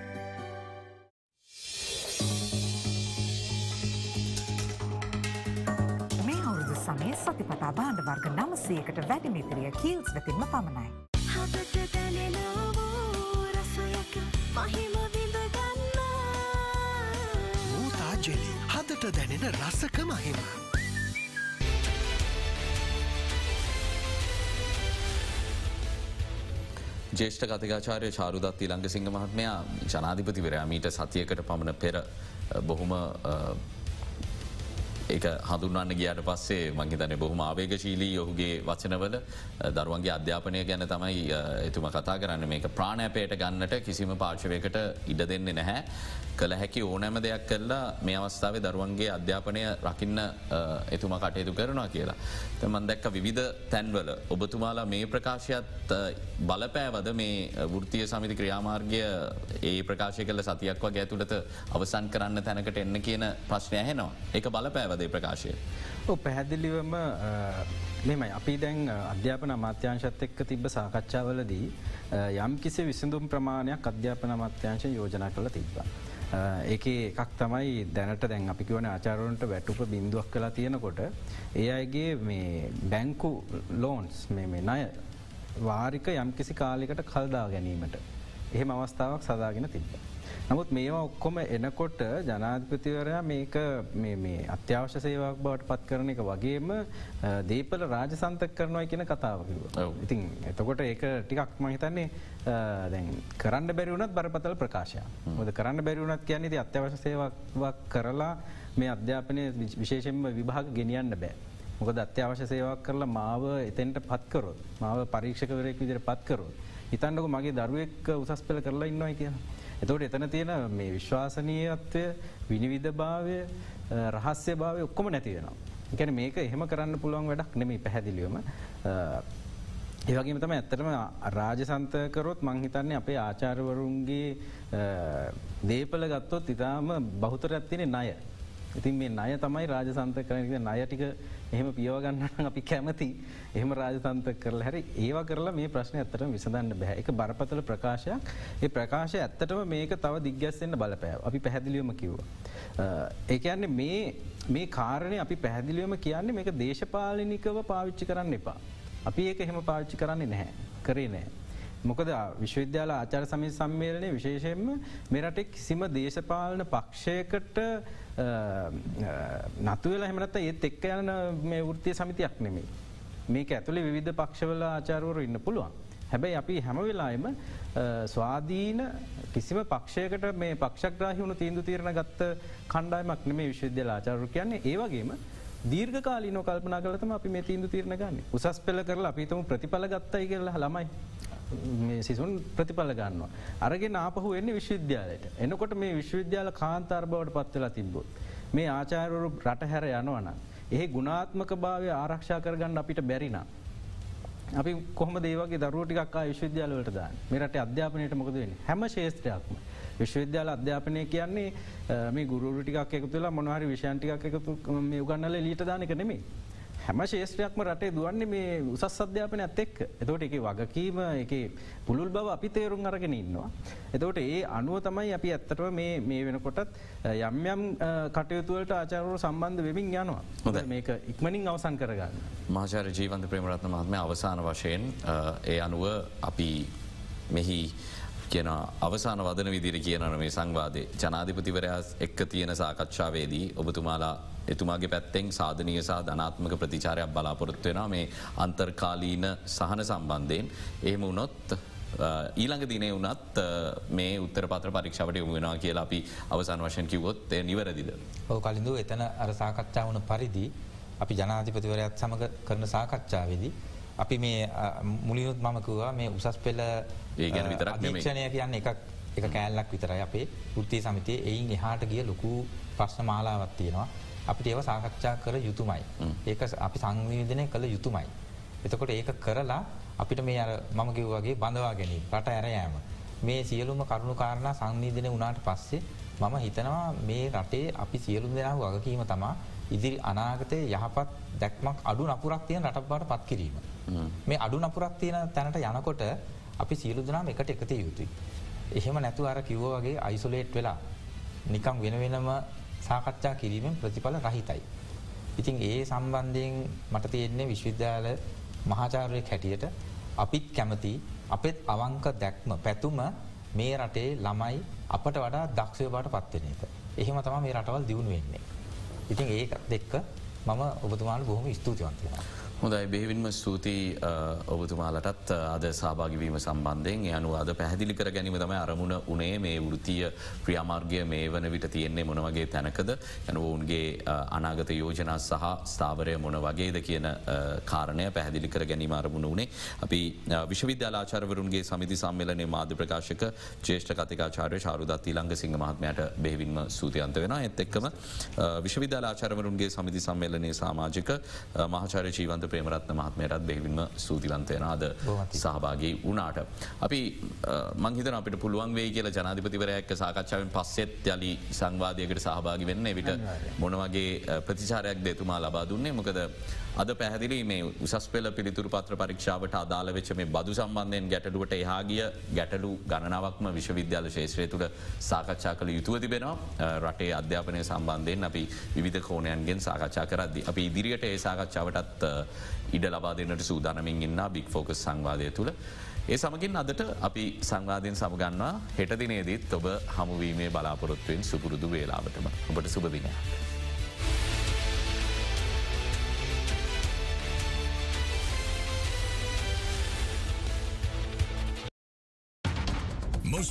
සමය සතිපතා භාණ්ඩ වර්ග නමසයකට වැඩිමිතිරිය කීල්ස් වෙතින්ම පමණයි. හදට දැනෙනවෝ රසයක මහිම විඳගන්න මෝතා ජෙලි හදට දැනෙන රසක මහිම. ජේෂ්ඨ කතිකාචාරය චාරුදත් ඊළඟ සිංහ මහත්මයා ජනාධිපතිවරයා මීට සතියකට පමණ පෙර බොහොම ඒක හඳුන්වන්න ගියට පස්සේ මංහිතන බොහම ආවේගශීලී ඔහුගේ වචනවල දරුවන්ගේ අධ්‍යාපනය ගැන තමයි එතුම කතා කරන්න මේක ප්‍රාණෑපයට ගන්නට කිසිම පාර්ශවයකට ඉඩ දෙන්නේ නැහැ. කළ හැකි ඕනෑම දෙයක් කරලා මේ අවස්ථාවේ දරුවන්ගේ අධ්‍යාපනය රකින්න එතුම කටයුතු කරනවා කියලා. තමන් දැක්ක විවිධ තැන්වල ඔබතුමාලා මේ ප්‍රකාශයත් බලපෑවද මේ වෘතිය සමිති ක්‍රියාමාර්ගය ඒ ප්‍රකාශය කල සතියක් වගේ ඇතුළට අවසන් කරන්න තැනකට එන්න කියන ප්‍රශ්නය හැනවා. එක බලපෑවදේ ප්‍රකාශය. ඕ පැහැදිලිවම මෙමයි අපි දැන් අධ්‍යාපන අමාත්‍යංශත් එක්ක තිබ්බ සාකච්ඡාවලදී යම් කිසි විසිඳුම් ප්‍රමාණයක් අධ්‍යාපන අමාත්‍යංශ යෝජනා කළ තිබ්බා. ඒක එකක් තමයි දැනට දැන් අපි කිවන ආචාරවන්ට වැටුප බින්දුවක් කලා තියෙනකොට ඒ අයගේ මේ බැංකු ලෝන්ස් මේ නය වාරික යම්කිසි කාලිකට කල්දා ගැනීමට එහෙම අවස්ථාවක් සදාගෙන තිබ්බ. නමුත් මේවා ඔක්කොම එනකොට ජනාධපතිවරයා මේක අත්‍යවශ්‍ය සේවක් බවට පත් කරන එක වගේම දීපල රාජ සන්තක කරනවා කියන කතාවකිව. ඉතින් එතකොට ඒක ටිකක් මහිතන්නේ කරන්න බැරිවුණත් බරපතල ප්‍රකාශය. ොද කරන්න බැරිවුණත් කියන්නේ අත්‍යවශ්‍ය සේවක් කරලා මේ අධ්‍යාපනය විශේෂෙන්ම විභාග ගෙනියන්න බෑ. මොකද අත්‍යවශ්‍ය සේවක් කරලා මාව එතෙන්ට පත්කරොත් මාව පරීක්ෂකවරයෙක් විදිර පත්කරොත්. හිතන්නක මගේ දරුවෙක් උසස් පෙළ කරලා ඉන්නවයි කියලා. එතවට එතන තියෙන මේ විශ්වාසනීයත්වය විනිවිධ භාවය රහස්‍ය භාවය ඔක්කොම නැතිවෙනවා. එකැන මේක එහෙම කරන්න පුළුවන් වැඩක් නෙමේ පැහැදිලියම. ඒවගේම තම ඇත්තටම රාජසන්තකරොත් මංහිතන්නේ අපේ ආචාරවරුන්ගේ දේපල ගත්තොත් ඉතාම බහුතරයක් තිනෙ ණය. ඉතින් මේ ණය තමයි රාජසන්ත කරන ණය ටික එහෙම පියවගන්න අපි කැමති එහම රාජතන්ත කරලා හැරි ඒවා කරලා මේ ප්‍රශ්න ඇත්තට විසඳන්න බැහැ එක බරපතල ප්‍රකාශයක් ඒ ප්‍රකාශය ඇත්තටම මේක තව දිග්ගස්සෙන්න්න බලපෑ අපි පැහැදිලියම කිව්ව. ඒකයන්නේ මේ මේ කාරණය අපි පැහැදිලියම කියන්නේ මේක දේශපාලනිකව පාවිච්චි කරන්න එපා. අපි ඒක එහෙම පාවිච්චි කරන්නේ නැහැ කරේ නෑ. මොකද විශ්වවිද්‍යාල ආචාර සමි සම්මේලනය විශේෂයෙන්ම මෙරටෙක් කිසිම දේශපාලන පක්ෂයකට නතුවල හමනත ඒත් එක්ක යන මේ වෘතිය සමිතියක් නෙමේ. මේක ඇතුළේ විධ පක්ෂවල ආචාරවරු ඉන්න පුළුවන්. හැබැයි අපි හැම වෙලායම ස්වාධීන කිසිම පක්ෂයකට මේ පක්ෂග්‍රාහිවුණු තීන්දු තීරණ ගත්ත කණ්ඩායමක් නෙමේ විශ්වවිද්‍යල ආචාරු කියන්නේ ඒවගේම දීර්ඝකාලීන කල්පනා කලතම අපි මේ තීන්දු තීරණ ගන්න උසස් පෙල කරලා අපිතම ප්‍රතිඵල ගත්තයි කරලා ළමයි සිසුන් ප්‍රතිඵල ගන්නවා. අරගෙන ආපහු එන්න විශ්වවිද්‍යාලයට. එනකොට මේ විශ්වවිද්‍යාල කාන්තාර් බවට පත්වෙලා තිබ්බොත්. මේ ආචාරවරු රට හැර යනවන. ඒ ගුණාත්මක භාවය ආරක්ෂා කරගන්න අපිට බැරිනා. අපි කොහම දේවගේ දරුවටික් විශ්වවිද්‍යාලවලට දාන්න මේරට අධ්‍යාපනයට මොකද වෙන හැම ශේත්‍රයක්ම. විශ්වවිද්‍යාල අධ්‍යාපනය කියන්නේ මේ ගුරුටික් එකතුලා මොනහරි විෂයන්ටික් එකතු මේ උගන්නල ලීට දානක නෙමේ. හැම ශේෂත්‍රයක්ම රටේ දුවන්නේ මේ උසස් අධ්‍යාපන ඇත් එක් එතෝට එක වගකීම එක පුළුල් බව අපි තේරුම් අරගෙන ඉන්නවා. එතවට ඒ අනුව තමයි අපි ඇත්තටව මේ වෙනකොටත් යම් යම් කටයුතුවලට ආචාරව සම්බන්ධ වෙමින් යනවා හොද මේක ඉක්මනින් අවසන් කරගන්න. මාචාර ජීවන්ත ප්‍රේමරත්න මහත්ම අවසාන වශයෙන් ඒ අනුව අපි මෙහි කියන අවසාන වදන විදිර කියනන මේ සංවාදේ ජනාධිපතිවරයා එක්ක තියෙන සාකච්ඡාවේදී ඔබතුමාලා එතුමාගේ පැත්තෙන් සාධනය සහ ධනාත්මක ප්‍රතිචාරයක් බලාපොරොත්තු වෙන මේ අන්තර්කාලීන සහන සම්බන්ධයෙන් එහෙම වුණොත් ඊළඟ දිනේ වනත් මේ උත්තර පත්‍ර පරීක්ෂාවට යොමු වෙනවා කියලා අපි අවසන් වශයෙන් කිවොත් නිවැරදිද. ඕ කලින්ඳ එතන අර සාකච්ඡා වන පරිදි අපි ජනාධිපතිවරයත් සමඟ කරන සාකච්ඡාවේදී. අපි මේ මුලියුත් මමකවා මේ උසස් පෙල්ල ඒ ගැන විතර අධීක්ෂණය කියන්න එකක් එක කෑල්ලක් විතරයි අපේ ෘත්තිය සමිතිය එයින් එහාට ගිය ලොකු ප්‍රශ්න මාලාවත් තියෙනවා. අපිට ඒව සාකච්ඡා කර යුතුමයි. ඒක අපි සංවීදනය කළ යුතුමයි. එතකොට ඒක කරලා අපිට මේ අර මම කිව්වගේ බඳවා ගැනීම රට ඇරයෑම. මේ සියලුම කරුණු කාරණා සංනීධනය වුණාට පස්සේ මම හිතනවා මේ රටේ අපි සියලුම් දෙනාව වගකීම තමා ඉදිරි අනාගතය යහපත් දැක්මක් අඩු නපුරක් තියෙන රටක් බවට පත් කිරීම. මේ අඩු නපුරක් තියෙන තැනට යනකොට අපි සියලු දෙනාම එකට එකතිය යුතුයි. එහෙම නැතු අර කිව්ව වගේ අයිසොලේට් වෙලා නිකම් වෙන වෙනම සාකච්ඡා කිරීමෙන් ප්‍රතිඵල රහිතයි. ඉතින් ඒ සම්බන්ධයෙන් මට තියෙන්නේ විශ්වවිද්‍යාල මහාචාරයක් හැටියට අපිත් කැමති අපෙත් අවංක දැක්ම පැතුම මේ රටේ ළමයි අපට වඩා දක්ෂය බට පත්වෙන එක. එහෙම තම මේ රටවල් දියුණු වෙන්නේ. ඉතින් ඒ දෙක්ක මම ඔබතුමාල බොහොම ස්තුතිවන්තයෙනවා. හොඳයි. බෙහිවින්ම ස්තුතියි ඔබතුමාලටත් අද සභාගවීම සම්බන්ධයෙන්. යනු අද පැහදිලි කර ගැනීම තම අරමුණ උනේ මේ වෘතිය ක්‍රියාමාර්ගය මේ වන විට තියෙන්නේ මොනවගේ තැනකද? යන ඔවුන්ගේ අනාගත යෝජනා සහ ස්ථාවරය මොන වගේද කියන කාරණය පැහදිලි කර ගැනීම අරමුණ වනේ අපි විශ්වවිද්‍යාලාචරවරුන්ගේ සමිති සම්මලනේ මාධ්‍ය ප්‍රකාශක ජේෂ්ඨ කතිකාචාරය ශාරුදත් ඊළංග සිංහ මහත්මයට බෙහිවින්ම සූතියන්ත වෙන එත් එක්කම විශ්වවිද්‍යාලාචරවරුන්ගේ සමිති සම්මේලනයේ සාමාජික මහාචාර ජීවන්ත ප්‍රේමරත්න මහත්මයටත් බෙහිවින්ම සූතිවන්තයනාද සහභාගේ වනාට. අපි මංහිතන අපිට පුළුවන් වේ කියල ජනාධිපතිවරයක් සාකච්ඡාවෙන් පස්සෙත් යලි සංවාධයකට සහභාගි වෙන්න. විට මොනවගේ ප්‍රතිචාරයක් දෙතුමා ලබා දුන්නේ? මොකද අද පැහදිලි මේ උසස් පෙල පිළිතුරු පත්‍ර පරීක්ෂාවට අදාළ වෙච්ච මේ බදු සම්බන්ධයෙන් ගැටලුවට එහාගිය ගැටලු ගණනාවක්ම විශ්වවිද්‍යාල ශේත්‍රය තුළ සාකච්ඡා කළ යුතුව තිබෙනවා රටේ අධ්‍යාපනය සම්බන්ධයෙන් අපි විධ කෝණයන්ගෙන් සාකච්ඡා කරද්දි. අපි ඉදිරියට ඒ සාකච්ඡාවටත් ඉඩ ලබා දෙන්නට සූදානමින් ඉන්න බික් ෆෝකස් සංවාදය තුළ. ඒ සමගින් අදට අපි සංවාධයෙන් සමගන්නවා හෙටදිනේදීත් ඔබ හමුවීමේ බලාපොරොත්තුවෙන් සුපුරුදු වේලාවටම ඔබට සුපදිනයක්.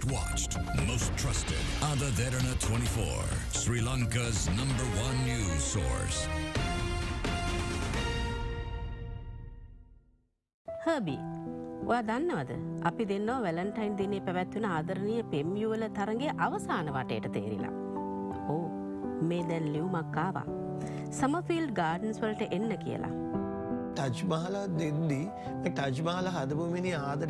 Most watched, most trusted. Ada Derana 24. Sri Lanka's number one news source. හබි ඔයා දන්නවද අපි දෙන්නවා වැලන්ටයින් දිනේ පැවැත්වෙන ආදරණය පෙම්යුවල තරගේ අවසාන වටයට තේරිලා. ඕ මේ දැන් ලිව්මක්කාවා. සමෆිල් ගාඩන්ස් වලට එන්න කියලා. ටජ්මාලා දෙද්දී ටජ්මාල හදපුමිනි ආදර